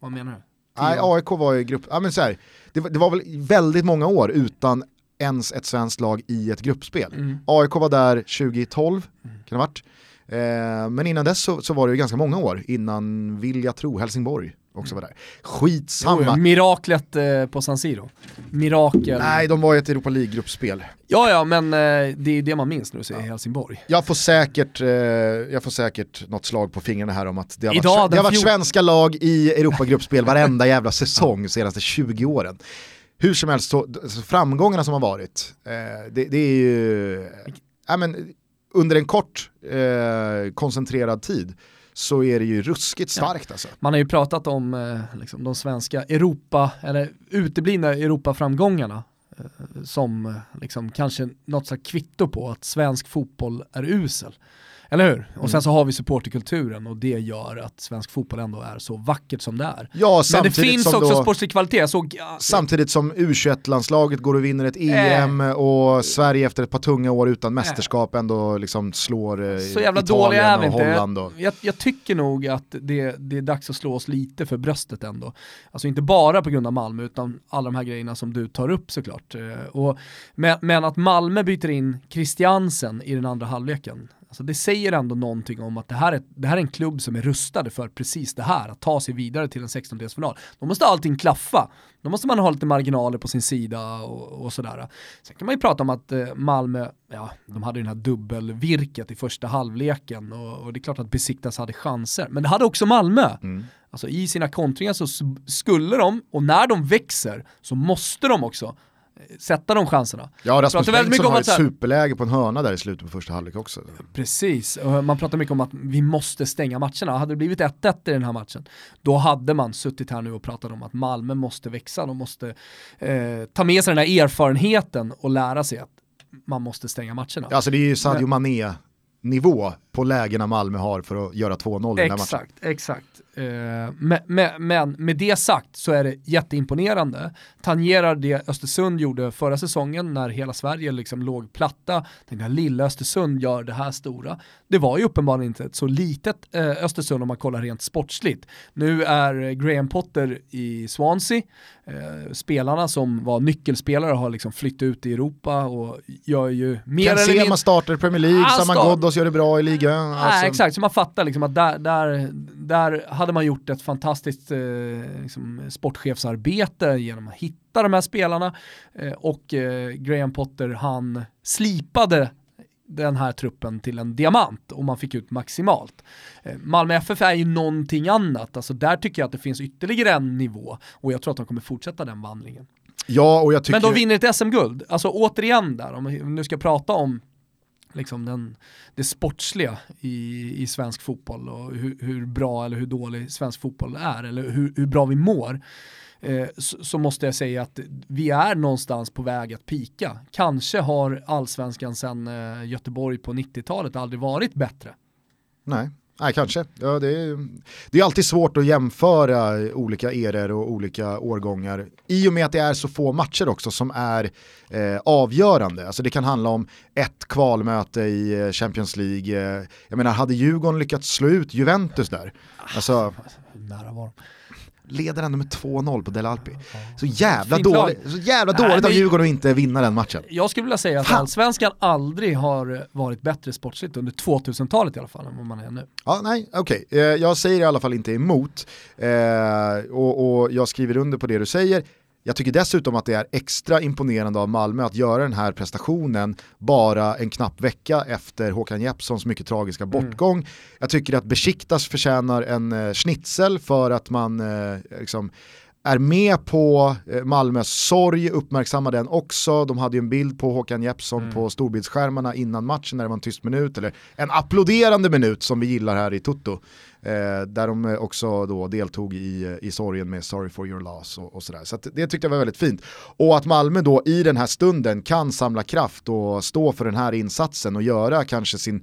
[SPEAKER 2] Vad menar du?
[SPEAKER 1] Nej, AIK var i grupp, ja men så här, det, det var väl väldigt många år utan ens ett svenskt lag i ett gruppspel.
[SPEAKER 2] Mm.
[SPEAKER 1] AIK var där 2012, kan det ha varit. Eh, men innan dess så, så var det ju ganska många år innan, vill jag tro, Helsingborg också var där. Skitsamma.
[SPEAKER 2] Jo, ja, miraklet eh, på San Siro. Mirakel.
[SPEAKER 1] Nej, de var i ett Europa League-gruppspel.
[SPEAKER 2] Ja, ja, men eh, det är det man minns nu, så är Helsingborg.
[SPEAKER 1] Jag får, säkert, eh, jag får säkert något slag på fingrarna här om att det har
[SPEAKER 2] Idag,
[SPEAKER 1] varit, det har varit svenska lag i Europagruppspel varenda jävla säsong de senaste 20 åren. Hur som helst, så, framgångarna som har varit, eh, det, det är ju, ja, men, under en kort eh, koncentrerad tid så är det ju ruskigt starkt alltså.
[SPEAKER 2] Man har ju pratat om eh, liksom, de svenska Europa, eller uteblivna Europa-framgångarna eh, som eh, liksom, kanske något slags kvitto på att svensk fotboll är usel. Eller hur? Och
[SPEAKER 1] Mm.
[SPEAKER 2] sen så har vi supporterkulturen och det gör att svensk fotboll ändå är så vackert som det är.
[SPEAKER 1] Ja,
[SPEAKER 2] Men det finns också
[SPEAKER 1] då,
[SPEAKER 2] sportslig kvalitet. Ja,
[SPEAKER 1] Samtidigt som U21-landslaget går och vinner ett EM och Sverige efter ett par tunga år utan mästerskap ändå liksom slår eh,
[SPEAKER 2] så jävla
[SPEAKER 1] Italien
[SPEAKER 2] är vi
[SPEAKER 1] och
[SPEAKER 2] inte.
[SPEAKER 1] Holland. Och,
[SPEAKER 2] Jag, jag tycker nog att det, det är dags att slå oss lite för bröstet ändå. Alltså inte bara på grund av Malmö utan alla de här grejerna som du tar upp såklart. Eh, Och, men, men att Malmö byter in Christiansen i den andra halvleken, alltså det säger ändå någonting om att det här, är, det här är en klubb som är rustade för precis det här, att ta sig vidare till en 16-delsfinal. Då måste allting klaffa. Då måste man ha lite marginaler på sin sida och, och sådär. Sen kan man ju prata om att eh, Malmö, ja, de hade ju den här dubbelvirket i första halvleken och, och det är klart att Besiktas hade chanser. Men det hade också Malmö.
[SPEAKER 1] Mm.
[SPEAKER 2] Alltså i sina kontringar så skulle de, och när de växer, så måste de också sätta de chanserna.
[SPEAKER 1] Ja, Rasmus
[SPEAKER 2] pratar väldigt mycket
[SPEAKER 1] Bengtsson
[SPEAKER 2] om
[SPEAKER 1] har
[SPEAKER 2] att
[SPEAKER 1] ett
[SPEAKER 2] här-
[SPEAKER 1] superläge på en hörna där i slutet på första halvlek också.
[SPEAKER 2] Precis, man pratar mycket om att vi måste stänga matcherna. Hade det blivit 1-1 i den här matchen, då hade man suttit här nu och pratat om att Malmö måste växa, de måste eh, ta med sig den här erfarenheten och lära sig att man måste stänga matcherna.
[SPEAKER 1] Alltså det är ju Sadio Mané nivå på lägena Malmö har för att göra 2-0 i den här matchen.
[SPEAKER 2] Exakt, exakt. Eh, men, men, men med det sagt så är det jätteimponerande. Tangerar det Östersund gjorde förra säsongen när hela Sverige liksom låg platta. Tänkte jag, lilla Östersund gör det här stora. Det var ju uppenbarligen inte ett så litet eh, Östersund om man kollar rent sportsligt. Nu är Graham Potter i Swansea. Eh, spelarna som var nyckelspelare har liksom flyttat ut i Europa och gör ju mer
[SPEAKER 1] Ken
[SPEAKER 2] eller mindre
[SPEAKER 1] Sema startar i Premier League,
[SPEAKER 2] Ah,
[SPEAKER 1] Saman Ghoddos gör det bra i ligan.
[SPEAKER 2] Nej,
[SPEAKER 1] Alltså,
[SPEAKER 2] exakt, så man fattar liksom att där, där, där hade man gjort ett fantastiskt eh, liksom, sportchefsarbete genom att hitta de här spelarna eh, och eh, Graham Potter han slipade den här truppen till en diamant och man fick ut maximalt. Eh, Malmö FF är ju någonting annat, alltså där tycker jag att det finns ytterligare en nivå och jag tror att de kommer fortsätta den vandringen.
[SPEAKER 1] Ja, och jag tycker...
[SPEAKER 2] Men de vinner ett SM-guld. Alltså återigen där, om vi nu ska prata om liksom den, det sportsliga i, i svensk fotboll och hur, hur bra eller hur dålig svensk fotboll är eller hur, hur bra vi mår. Eh, så, så måste jag säga att vi är någonstans på väg att pika. Kanske har allsvenskan sedan eh, Göteborg på 90-talet aldrig varit bättre.
[SPEAKER 1] Nej. Nej, kanske. Ja, det, är, det är alltid svårt att jämföra olika eror och olika årgångar. I och med att det är så få matcher också som är eh, avgörande. Alltså det kan handla om ett kvalmöte i eh, Champions League. Eh, jag menar, hade Djurgården lyckats slå ut Juventus där? Alltså,
[SPEAKER 2] Nära var de
[SPEAKER 1] leder ändå med 2-0 på Del Alpi. Så jävla, dåligt, så jävla
[SPEAKER 2] Nej,
[SPEAKER 1] dåligt av Djurgården att inte vinna den matchen.
[SPEAKER 2] Jag skulle vilja säga att
[SPEAKER 1] Fan.
[SPEAKER 2] allsvenskan aldrig har varit bättre sportsligt under 2000-talet i alla fall än vad man är nu.
[SPEAKER 1] Ja, nej, okej. Eh, jag säger i alla fall inte emot. Eh, och, och jag skriver under på det du säger. Jag tycker dessutom att det är extra imponerande av Malmö att göra den här prestationen bara en knapp vecka efter Håkan Jeppssons mycket tragiska bortgång. Jag tycker att Besiktas förtjänar en eh, schnitzel för att man eh, liksom är med på eh, Malmös sorg, uppmärksamma den också. De hade ju en bild på Håkan Jeppsson mm. på storbildsskärmarna innan matchen när det var en tyst minut, eller en applåderande minut som vi gillar här i Toto. Eh, där de också då deltog i, i sorgen med Sorry for your loss och, och sådär. Så det tyckte jag var väldigt fint. Och att Malmö då i den här stunden kan samla kraft och stå för den här insatsen och göra kanske sin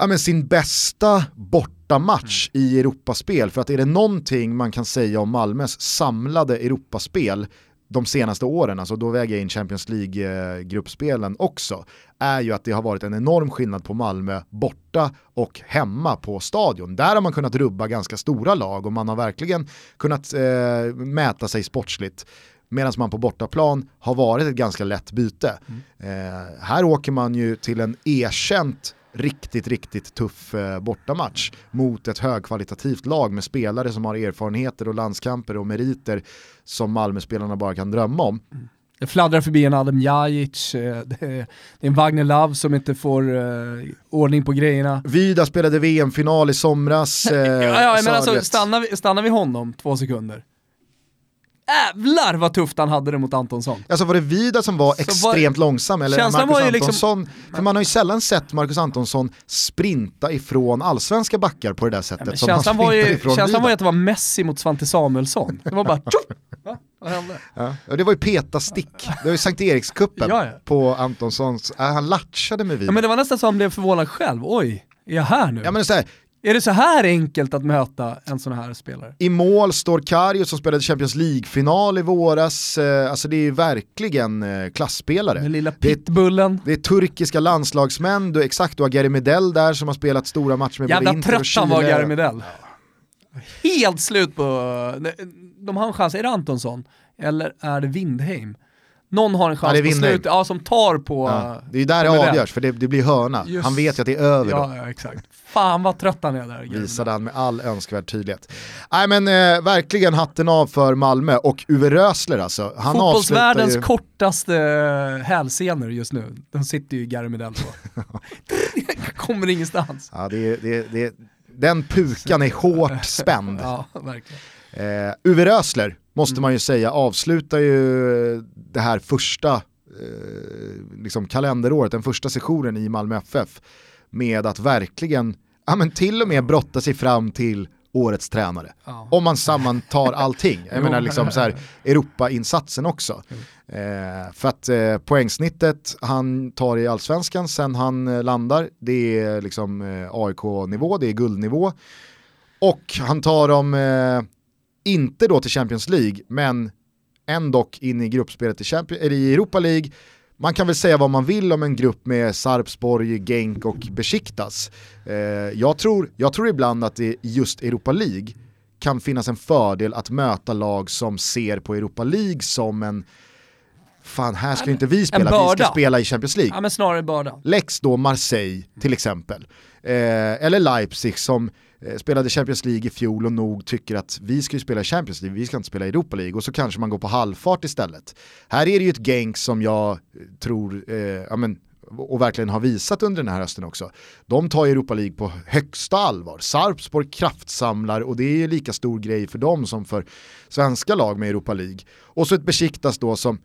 [SPEAKER 1] ja, men sin bästa bortamatch mm. i Europaspel. För att är det någonting man kan säga om Malmös samlade Europaspel de senaste åren, alltså då väger jag in Champions League-gruppspelen också, är ju att det har varit en enorm skillnad på Malmö borta och hemma på stadion. Där har man kunnat rubba ganska stora lag och man har verkligen kunnat eh, mäta sig sportsligt. Medan man på bortaplan har varit ett ganska lätt byte. Mm. Eh, här åker man ju till en erkänt riktigt, riktigt tuff eh, bortamatch mot ett högkvalitativt lag med spelare som har erfarenheter och landskamper och meriter som Malmö-spelarna bara kan drömma om.
[SPEAKER 2] Mm. Det fladdrar förbi en Adam Jajic, eh, det är en Wagner Love som inte får uh, ordning på grejerna.
[SPEAKER 1] Vida spelade VM-final i somras.
[SPEAKER 2] Uh, <laughs> ja, ja, men alltså, stannar, vi, stannar vi honom två sekunder jävlar vad tufft han hade det mot Antonsson.
[SPEAKER 1] Alltså var det Vida som var så extremt var... långsam eller Marcus var ju liksom- Antonsson? Liksom... För man har ju sällan sett Marcus Antonsson sprinta ifrån allsvenska backar på det där sättet ja, som han
[SPEAKER 2] var ju,
[SPEAKER 1] ifrån
[SPEAKER 2] Känslan
[SPEAKER 1] Vida.
[SPEAKER 2] var ju att det var Messi mot Svante Samuelsson. Det var bara <laughs>
[SPEAKER 1] Ja, och det var ju peta-stick, det var ju Sankt Erikskuppen ja, ja. på Antonssons, äh, han latchade med Vida.
[SPEAKER 2] Ja, men det var nästan så han blev förvånad själv, oj, är jag här nu?
[SPEAKER 1] Ja, men så här,
[SPEAKER 2] är det så här enkelt att möta en sån här spelare?
[SPEAKER 1] I mål står Karius som spelade Champions League-final i våras. Eh, alltså det är verkligen eh, klassspelare.
[SPEAKER 2] Den lilla pitbullen.
[SPEAKER 1] Det är, det är turkiska landslagsmän, du, exakt du har Gary Medell där som har spelat stora matcher med
[SPEAKER 2] Jävla
[SPEAKER 1] både Inter och
[SPEAKER 2] Chile. Jävla trött han var Gary Medell. Helt slut på, de har en chans, är det Antonsson? Eller är det Windheim? Någon har en chans ja, på slutet, ja, som tar på... Ja,
[SPEAKER 1] det är ju där det avgörs, för det, det blir hörna. Just, han vet ju att det är över
[SPEAKER 2] ja, då. Ja, exakt. Fan vad trött han är där.
[SPEAKER 1] Visade han med all önskvärd tydlighet. Nej men eh, verkligen hatten av för Malmö och Uwe Rösler alltså.
[SPEAKER 2] Han Fotbollsvärldens ju... kortaste eh, hälsenor just nu, de sitter ju i Gary Medell på. <laughs> Kommer ingenstans.
[SPEAKER 1] Ja, det, det, det, den pukan är hårt spänd. <laughs>
[SPEAKER 2] ja, verkligen.
[SPEAKER 1] Eh, Uwe Rösler, måste mm. man ju säga, avslutar ju det här första eh, liksom kalenderåret, den första sessionen i Malmö FF med att verkligen, ja men till och med brotta sig fram till årets tränare. Ja. Om man sammantar allting. Jag <laughs> menar liksom så här, Europa-insatsen också. Eh, för att eh, poängsnittet han tar i allsvenskan sen han eh, landar, det är liksom eh, AIK-nivå, det är guldnivå. Och han tar dem eh, inte då till Champions League, men ändå in i gruppspelet i, Champions, eller i Europa League. Man kan väl säga vad man vill om en grupp med Sarpsborg, Genk och Besiktas. Eh, jag, tror, jag tror ibland att det just Europa League kan finnas en fördel att möta lag som ser på Europa League som en fan här ska inte vi spela, vi ska spela i Champions League.
[SPEAKER 2] Ja men snarare börda.
[SPEAKER 1] Lex då Marseille till exempel. Eh, eller Leipzig som Eh, spelade Champions League i fjol och nog tycker att vi ska ju spela Champions League, vi ska inte spela Europa League och så kanske man går på halvfart istället. Här är det ju ett gäng som jag eh, tror, eh, ja men, och verkligen har visat under den här hösten också. De tar Europa League på högsta allvar. Sarpsborg kraftsamlar och det är lika stor grej för dem som för svenska lag med Europa League. Och så ett Besiktas då som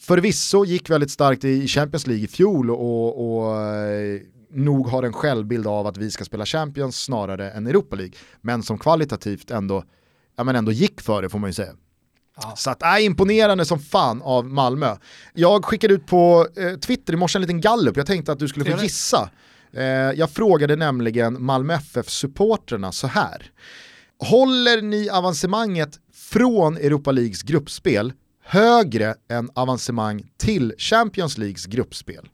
[SPEAKER 1] förvisso gick väldigt starkt i Champions League i fjol och, och eh, nog har en självbild av att vi ska spela Champions snarare än Europa League. Men som kvalitativt ändå, ja, men ändå gick för det får man ju säga. Ja. Så att, äh, imponerande som fan av Malmö. Jag skickade ut på eh, Twitter i morse en liten gallup, jag tänkte att du skulle få gissa. Eh, jag frågade nämligen Malmö FF-supporterna så här. Håller ni avancemanget från Europa Leagues gruppspel högre än avancemang till Champions Leagues gruppspel?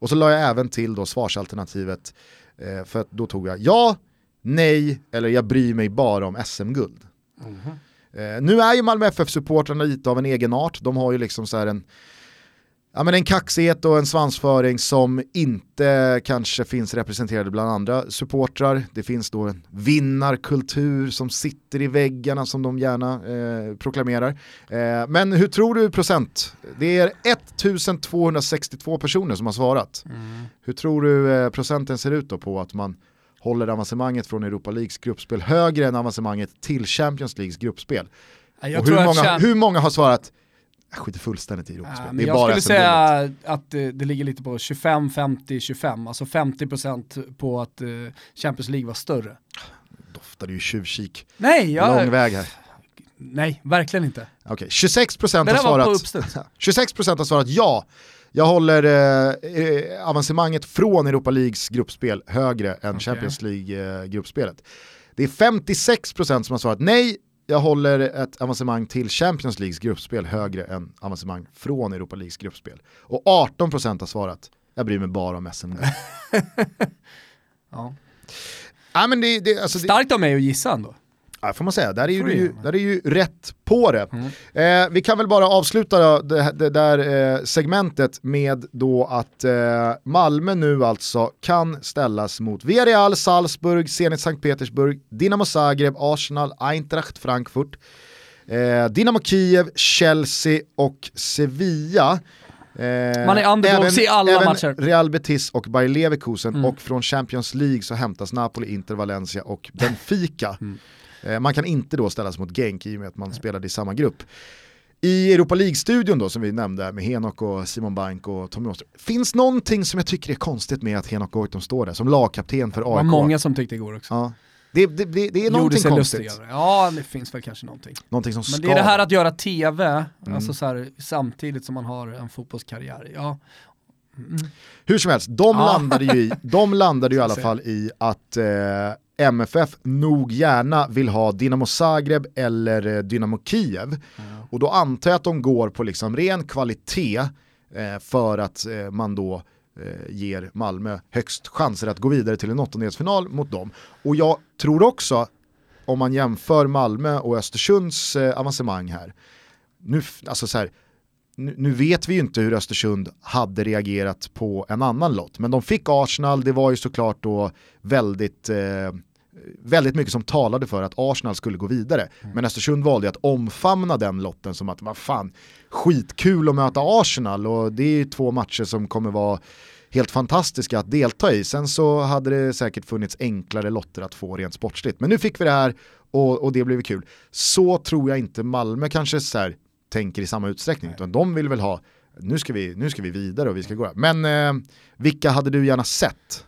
[SPEAKER 1] Och så la jag även till då svarsalternativet, eh, för då tog jag ja, nej eller jag bryr mig bara om SM-guld. Mm -hmm. eh, nu är ju Malmö FF-supportrarna lite av en egen art, de har ju liksom så här en ja, men en kaxighet och en svansföring som inte kanske finns representerade bland andra supportrar. Det finns då en vinnarkultur som sitter i väggarna som de gärna eh, proklamerar. Eh, men hur tror du procent? Det är 1262 personer som har svarat. Mm. Hur tror du eh, procenten ser ut då på att man håller avancemanget från Europa Leagues gruppspel högre än avancemanget till Champions Leagues gruppspel? Hur många, hur många har svarat, jag skiter fullständigt i Europaspel.
[SPEAKER 2] Ja,
[SPEAKER 1] det är
[SPEAKER 2] jag
[SPEAKER 1] bara
[SPEAKER 2] skulle
[SPEAKER 1] SM-guldet."
[SPEAKER 2] säga att det, det ligger lite på 25, 50, 25. Alltså 50% på att eh, Champions League var större.
[SPEAKER 1] Doftade ju tjuvkik.
[SPEAKER 2] Nej, jag,
[SPEAKER 1] Lång väg här.
[SPEAKER 2] nej, verkligen inte.
[SPEAKER 1] Okej, 26%
[SPEAKER 2] Men
[SPEAKER 1] har svarat,
[SPEAKER 2] uppstuds. <laughs>
[SPEAKER 1] 26% har svarat ja. Jag håller eh, eh, avancemanget från Europa Leagues gruppspel högre än
[SPEAKER 2] Okej.
[SPEAKER 1] Champions League-gruppspelet. det är 56% som har svarat nej, jag håller ett avancemang till Champions Leagues gruppspel högre än avancemang från Europa Leagues gruppspel. Och 18% har svarat jag bryr mig bara om SM. <laughs>
[SPEAKER 2] Ja.
[SPEAKER 1] ja, men det, det, alltså, det,
[SPEAKER 2] Starkt av mig att gissa ändå.
[SPEAKER 1] Ja, får man säga, där är, ju, ju, där är ju rätt på det.
[SPEAKER 2] Mm.
[SPEAKER 1] Eh, vi kan väl bara avsluta då, det, det där eh, segmentet med då att eh, Malmö nu alltså kan ställas mot Villarreal, Salzburg, Zenit Sankt Petersburg, Dinamo Zagreb, Arsenal, Eintracht Frankfurt, eh, Dynamo Kiev, Chelsea och Sevilla. Eh,
[SPEAKER 2] Man är underdogs i alla
[SPEAKER 1] även
[SPEAKER 2] matcher.
[SPEAKER 1] Real Betis och Bayer Leverkusen
[SPEAKER 2] Mm.
[SPEAKER 1] och från Champions League så hämtas Napoli, Inter, Valencia och Benfica.
[SPEAKER 2] Mm.
[SPEAKER 1] Eh, Man kan inte då ställas mot Genk i och med att man spelade i samma grupp. I Europa League-studion då som vi nämnde med Henok och Simon Bank och Tommy Åström. Finns någonting som jag tycker är konstigt med att Henok Goitom står där som lagkapten för
[SPEAKER 2] Det var
[SPEAKER 1] AIK?
[SPEAKER 2] många som tyckte igår också.
[SPEAKER 1] Ja. Det, det, det, det är någonting konstigt.
[SPEAKER 2] lustiga. Ja, det finns väl kanske någonting.
[SPEAKER 1] Någonting som
[SPEAKER 2] Men det är det här att göra TV,
[SPEAKER 1] Mm.
[SPEAKER 2] alltså så här, samtidigt som man har en fotbollskarriär. Ja. Mm.
[SPEAKER 1] Hur som helst, de, landade, ju i, de landade ju i <laughs> alla fall i att eh, MFF nog gärna vill ha Dinamo Zagreb eller eh, Dynamo Kiev. Och då antar jag att de går på liksom ren kvalitet eh, för att eh, man då eh, ger Malmö högst chanser att gå vidare till en åttondelsfinal mot dem. Och jag tror också, om man jämför Malmö och Östersunds eh, avancemang här, nu, alltså så här, nu, nu vet vi ju inte hur Östersund hade reagerat på en annan lott, men de fick Arsenal, det var ju såklart då väldigt eh, väldigt mycket som talade för att Arsenal skulle gå vidare. Men Östersund valde att omfamna den lotten som att vad fan, skitkul att möta Arsenal och det är ju två matcher som kommer vara helt fantastiska att delta i. Sen så hade det säkert funnits enklare lotter att få rent sportsligt. Men nu fick vi det här och, och det blev kul. Så tror jag inte Malmö kanske så här, tänker i samma utsträckning, utan de vill väl ha nu ska, vi, nu ska vi vidare och vi ska gå. Men eh, vilka hade du gärna sett?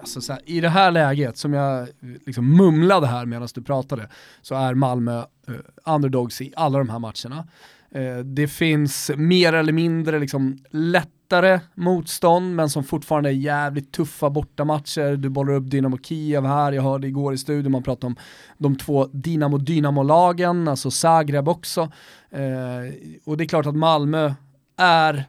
[SPEAKER 2] Alltså så här, I det här läget, som jag liksom mumlade här medan du pratade, så är Malmö eh, underdogs i alla de här matcherna. Eh, det finns mer eller mindre liksom lättare motstånd, men som fortfarande är jävligt tuffa bortamatcher. Du bollar upp Dynamo Kiev här, jag hörde igår i studion man pratade om de två Dynamo-Dynamo-lagen, alltså Zagreb också. Eh, och det är klart att Malmö är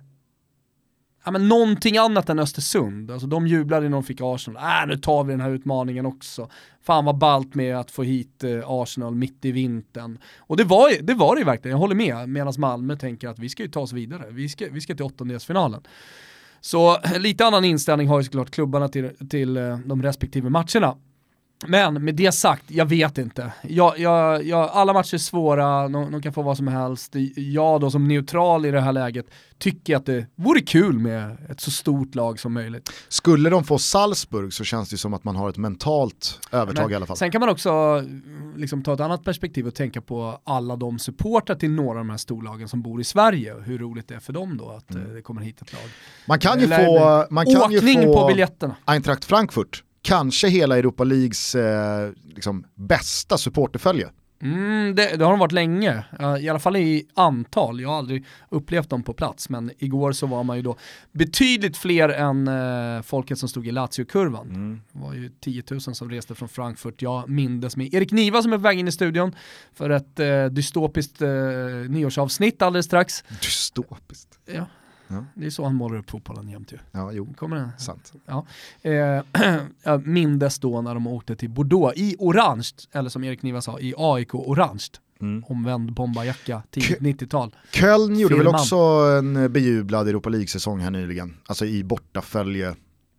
[SPEAKER 2] ja, men någonting annat än Östersund. Alltså de jublade när de fick Arsenal. Äh, nu tar vi den här utmaningen också. Fan vad ballt med att få hit eh, Arsenal mitt i vintern. Och det var, det var det ju verkligen, jag håller med. Medan Malmö tänker att vi ska ju ta oss vidare. Vi ska, vi ska till åttondelsfinalen. Så lite annan inställning har ju såklart klubbarna till, till eh, de respektive matcherna. Men med det sagt, jag vet inte. Jag, jag, jag, alla matcher är svåra, de, de kan få vad som helst. Jag då som neutral i det här läget tycker att det vore kul med ett så stort lag som möjligt.
[SPEAKER 1] Skulle de få Salzburg så känns det som att man har ett mentalt övertag
[SPEAKER 2] Men
[SPEAKER 1] i alla fall.
[SPEAKER 2] Sen kan man också mm, liksom, ta ett annat perspektiv och tänka på alla de supportrar till några av de här storlagen som bor i Sverige och hur roligt det är för dem då att
[SPEAKER 1] Mm.
[SPEAKER 2] eh, det kommer hit ett lag.
[SPEAKER 1] Man kan ju
[SPEAKER 2] Eller
[SPEAKER 1] få, man kan ju
[SPEAKER 2] Åkning
[SPEAKER 1] få
[SPEAKER 2] på biljetterna.
[SPEAKER 1] Eintracht Frankfurt, kanske hela Europa Leagues eh, liksom, bästa supporterfölje.
[SPEAKER 2] Mm, det, det har de varit länge, Eh, i alla fall i antal. Jag har aldrig upplevt dem på plats, men igår så var man ju då betydligt fler än eh, folket som stod i Lazio-kurvan. Det var ju 10 000 som reste från Frankfurt. Jag mindes med Erik Niva som är på väg in i studion för ett eh, dystopiskt nyårsavsnitt alldeles strax.
[SPEAKER 1] Dystopiskt.
[SPEAKER 2] Ja.
[SPEAKER 1] Ja.
[SPEAKER 2] Det är så han målar upp fotbollen jämt ju.
[SPEAKER 1] Ja, jo,
[SPEAKER 2] Kommer det?
[SPEAKER 1] sant.
[SPEAKER 2] Ja. Eh, <clears throat> mindes då när de åkte till Bordeaux i orange, eller som Erik Niva sa, i AIK orange.
[SPEAKER 1] Mm.
[SPEAKER 2] Omvänd bombarjacka, tidigt 90-tal.
[SPEAKER 1] Köln gjorde väl också en bejublad Europa League-säsong här nyligen, alltså i bortafölje.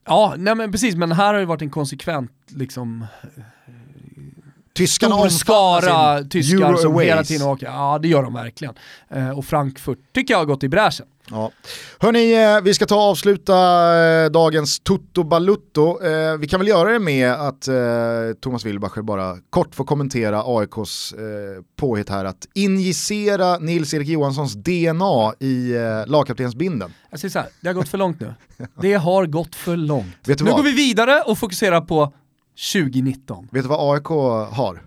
[SPEAKER 2] Ja, nej men precis, men här har det varit en konsekvent liksom
[SPEAKER 1] Tyskarna
[SPEAKER 2] stor skara tyskar
[SPEAKER 1] Euro
[SPEAKER 2] som
[SPEAKER 1] Aways.
[SPEAKER 2] hela tiden åker. Ja det gör de verkligen. Eh, och Frankfurt tycker jag har gått i bräschen.
[SPEAKER 1] Ja. Hörni, eh, vi ska ta och avsluta eh, dagens Toto Balutto. Vi kan väl göra det med att Thomas Wilbacher bara kort får kommentera AIKs påhitt här att injicera Nils-Erik Johanssons DNA i lagkaptensbinden.
[SPEAKER 2] Jag säger så här, det har gått för långt nu. Det har gått för långt. Nu går vi vidare och fokuserar på 2019.
[SPEAKER 1] Vet du vad AIK har?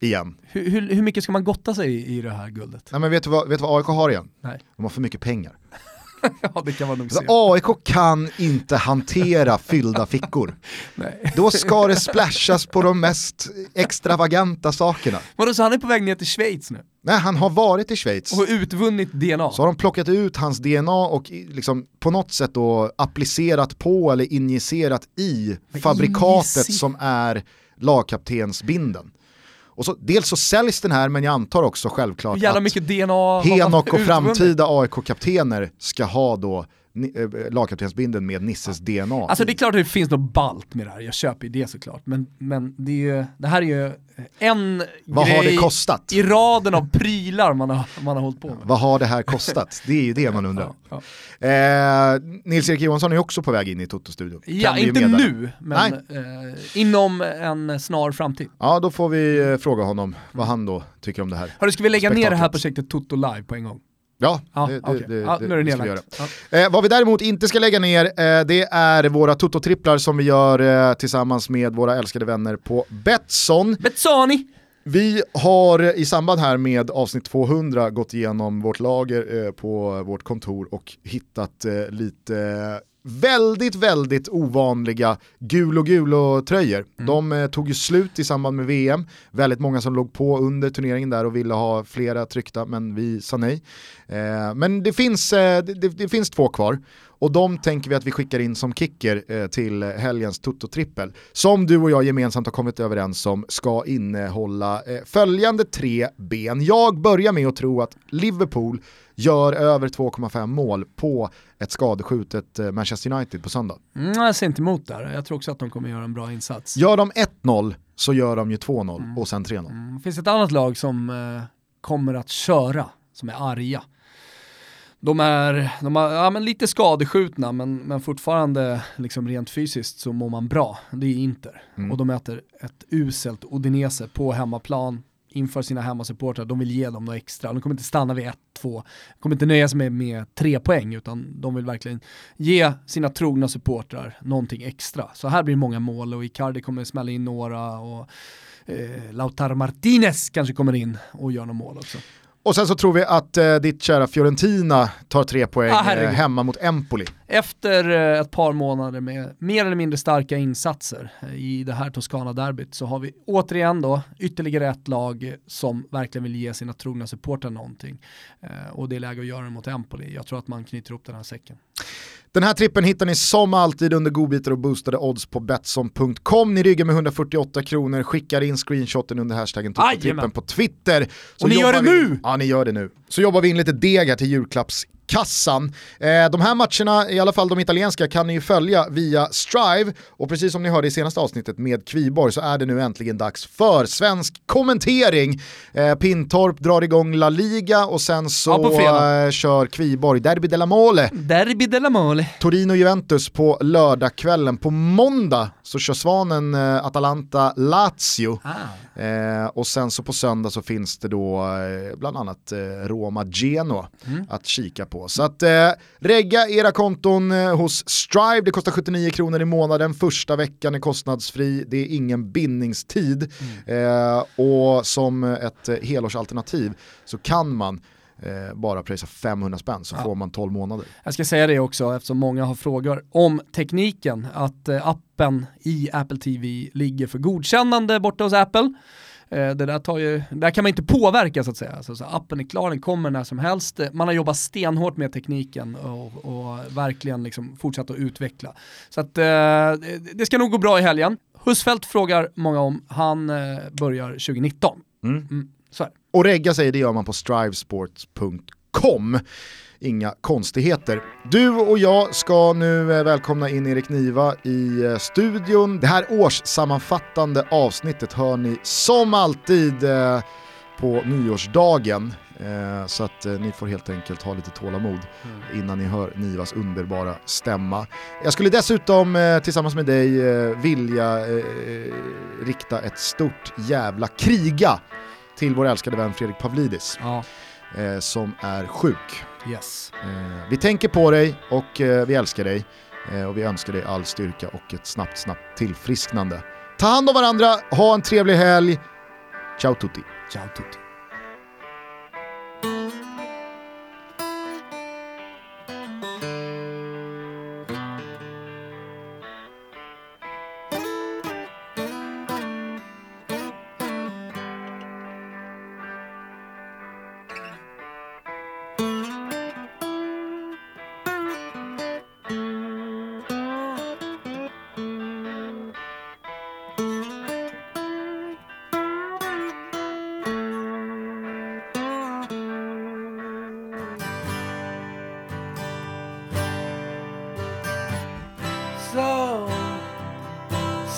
[SPEAKER 1] Igen.
[SPEAKER 2] Hur, hur, hur mycket ska man gotta sig i, i det här guldet?
[SPEAKER 1] Nej, men vet, du vad, vet du vad AIK har igen?
[SPEAKER 2] Nej.
[SPEAKER 1] De har för mycket pengar. <laughs>
[SPEAKER 2] Ja det kan man nog
[SPEAKER 1] Så
[SPEAKER 2] se.
[SPEAKER 1] AIK kan inte hantera fyllda fickor. <laughs>
[SPEAKER 2] Nej.
[SPEAKER 1] Då ska det splashas på de mest extravaganta sakerna.
[SPEAKER 2] Vadå, så han är på väg ner till Schweiz nu?
[SPEAKER 1] Nej, han har varit i Schweiz.
[SPEAKER 2] Och utvunnit DNA?
[SPEAKER 1] Så har de plockat ut hans DNA och liksom på något sätt då applicerat på eller injicerat i
[SPEAKER 2] Men
[SPEAKER 1] fabrikatet
[SPEAKER 2] injicer-
[SPEAKER 1] som är lagkaptensbinden. Och så, dels så säljs den här men jag antar också självklart
[SPEAKER 2] jävla
[SPEAKER 1] att
[SPEAKER 2] mycket DNA
[SPEAKER 1] Henok och framtida AIK-kaptener ska ha då eh, lagkaptensbindeln med Nisses DNA.
[SPEAKER 2] Alltså det är klart att det finns något balt med det här, jag köper ju det såklart. Men, men det, är ju, det här är ju en
[SPEAKER 1] Vad
[SPEAKER 2] grej
[SPEAKER 1] har det kostat?
[SPEAKER 2] i raden av prylar man har, man har hållit på med.
[SPEAKER 1] Vad har det här kostat? Det är ju det man undrar. <laughs>
[SPEAKER 2] Ja,
[SPEAKER 1] Eh, Nils-Erik Johansson är också på väg in i Toto-studion.
[SPEAKER 2] ja. Inte nu, men eh, inom en snar framtid.
[SPEAKER 1] Ja, då får vi eh, fråga honom vad han då tycker om det här.
[SPEAKER 2] Hörru, ska vi lägga ner det här
[SPEAKER 1] Spektaklet.
[SPEAKER 2] projektet Toto Live på en gång?
[SPEAKER 1] Ja,
[SPEAKER 2] Ja,
[SPEAKER 1] det, det,
[SPEAKER 2] okej.
[SPEAKER 1] det,
[SPEAKER 2] ja, nu är det
[SPEAKER 1] ska vi göra.
[SPEAKER 2] Ja.
[SPEAKER 1] Eh, vad vi däremot inte ska lägga ner, eh, det är våra Toto-tripplar som vi gör eh, tillsammans med våra älskade vänner på Betsson.
[SPEAKER 2] Betsani!
[SPEAKER 1] Vi har i samband här med avsnitt 200 gått igenom vårt lager eh, på vårt kontor och hittat eh, lite eh, väldigt, väldigt ovanliga gul och gulo tröjor. De eh, tog ju slut i samband med VM. Väldigt många som låg på under turneringen där och ville ha flera tryckta, men vi sa nej. Eh, men det finns, eh, det, det, finns två kvar. Och de tänker vi att vi skickar in som kicker eh, till helgens Toto-trippel. Som du och jag gemensamt har kommit överens om ska innehålla eh, följande tre ben. Jag börjar med att tro att Liverpool gör över 2,5 mål på ett skadeskjutet Manchester United på söndag.
[SPEAKER 2] Mm, jag ser inte emot där, jag tror också att de kommer göra en bra insats.
[SPEAKER 1] Gör de 1-0 så gör de ju 2-0 och sen 3-0.
[SPEAKER 2] Mm, det finns ett annat lag som eh, kommer att köra, som är arga. De är, de är ja, men lite skadeskjutna men, men fortfarande liksom rent fysiskt så mår man bra. Det är Inter.
[SPEAKER 1] Mm.
[SPEAKER 2] Och de möter ett uselt Udinese på hemmaplan inför sina hemmasupportrar. De vill ge dem något extra. De kommer inte stanna vid 1-2. De kommer inte nöja sig med, med tre poäng utan de vill verkligen ge sina trogna supportrar någonting extra. Så här blir det många mål och Icardi kommer smälla in några och eh, Lautaro Martinez kanske kommer in och gör några mål också.
[SPEAKER 1] Och sen så tror vi att eh, ditt kära Fiorentina tar tre poäng
[SPEAKER 2] Ah,
[SPEAKER 1] eh, hemma mot Empoli.
[SPEAKER 2] Efter eh, ett par månader med mer eller mindre starka insatser eh, i det här Toscana-derbyt så har vi återigen då ytterligare ett lag som verkligen vill ge sina trogna supportrar någonting. Eh, och det är läge att göra det mot Empoli. Jag tror att man knyter ihop den här säcken.
[SPEAKER 1] Den här trippen hittar ni som alltid under godbitar och boostade odds på Betsson.com. Ni ryggar med 148 kronor, skickar in screenshoten under hashtaggen trippen på Twitter. Så
[SPEAKER 2] Och ni gör det
[SPEAKER 1] vi-
[SPEAKER 2] nu!
[SPEAKER 1] Ja, ni gör det nu. Så jobbar vi in lite deg här till julklappskassan. Eh, de här matcherna, i alla fall de italienska, kan ni ju följa via Strive. Och precis som ni hörde i senaste avsnittet med Kviborg så är det nu äntligen dags för svensk kommentering. Eh, Pintorp drar igång La Liga och sen så
[SPEAKER 2] Ja,
[SPEAKER 1] eh, kör Kviborg Derby della Mole.
[SPEAKER 2] Derby della Mole.
[SPEAKER 1] Torino-Juventus på lördagskvällen. På måndag så kör Svanen Atalanta-Lazio.
[SPEAKER 2] Ah.
[SPEAKER 1] Eh, och sen så på söndag så finns det då eh, bland annat eh, Roma-Genoa
[SPEAKER 2] Mm.
[SPEAKER 1] att kika på. Så att eh, regga era konton eh, hos Strive, det kostar 79 kronor i månaden, första veckan är kostnadsfri, det är ingen bindningstid.
[SPEAKER 2] Mm.
[SPEAKER 1] Eh, och som ett helårsalternativ så kan man eh, bara pröjsa 500 spänn så
[SPEAKER 2] Ja.
[SPEAKER 1] får man 12 månader.
[SPEAKER 2] Jag ska säga det också eftersom många har frågor om tekniken, att eh, appen i Apple TV ligger för godkännande borta hos Apple. Eh, det där, tar ju, där kan man inte påverka så att säga. Alltså, så appen är klar, den kommer när som helst. Man har jobbat stenhårt med tekniken och, och verkligen liksom fortsatt att utveckla. Så att, eh, det- ska nog gå bra i helgen. Husfeldt frågar många om, han eh, börjar 2019.
[SPEAKER 1] Mm.
[SPEAKER 2] Mm, så är det.
[SPEAKER 1] Och regga sig det gör man på strivesports.com. Inga konstigheter. Du och jag ska nu eh, välkomna in Erik Niva i eh, studion. Det här årssammanfattande avsnittet hör ni som alltid eh, på nyårsdagen. Så att ni får helt enkelt ha lite tålamod mm. innan ni hör Nivas underbara stämma. Jag skulle dessutom tillsammans med dig vilja rikta ett stort jävla kriga till vår älskade vän Fredrik Pavlidis. Ja. Som är sjuk.
[SPEAKER 5] Yes.
[SPEAKER 1] Eh, vi tänker på dig och eh, vi älskar dig. Eh, och vi önskar dig all styrka och ett snabbt, snabbt tillfrisknande. Ta hand om varandra, ha en trevlig helg. Ciao tutti.
[SPEAKER 5] Ciao tutti.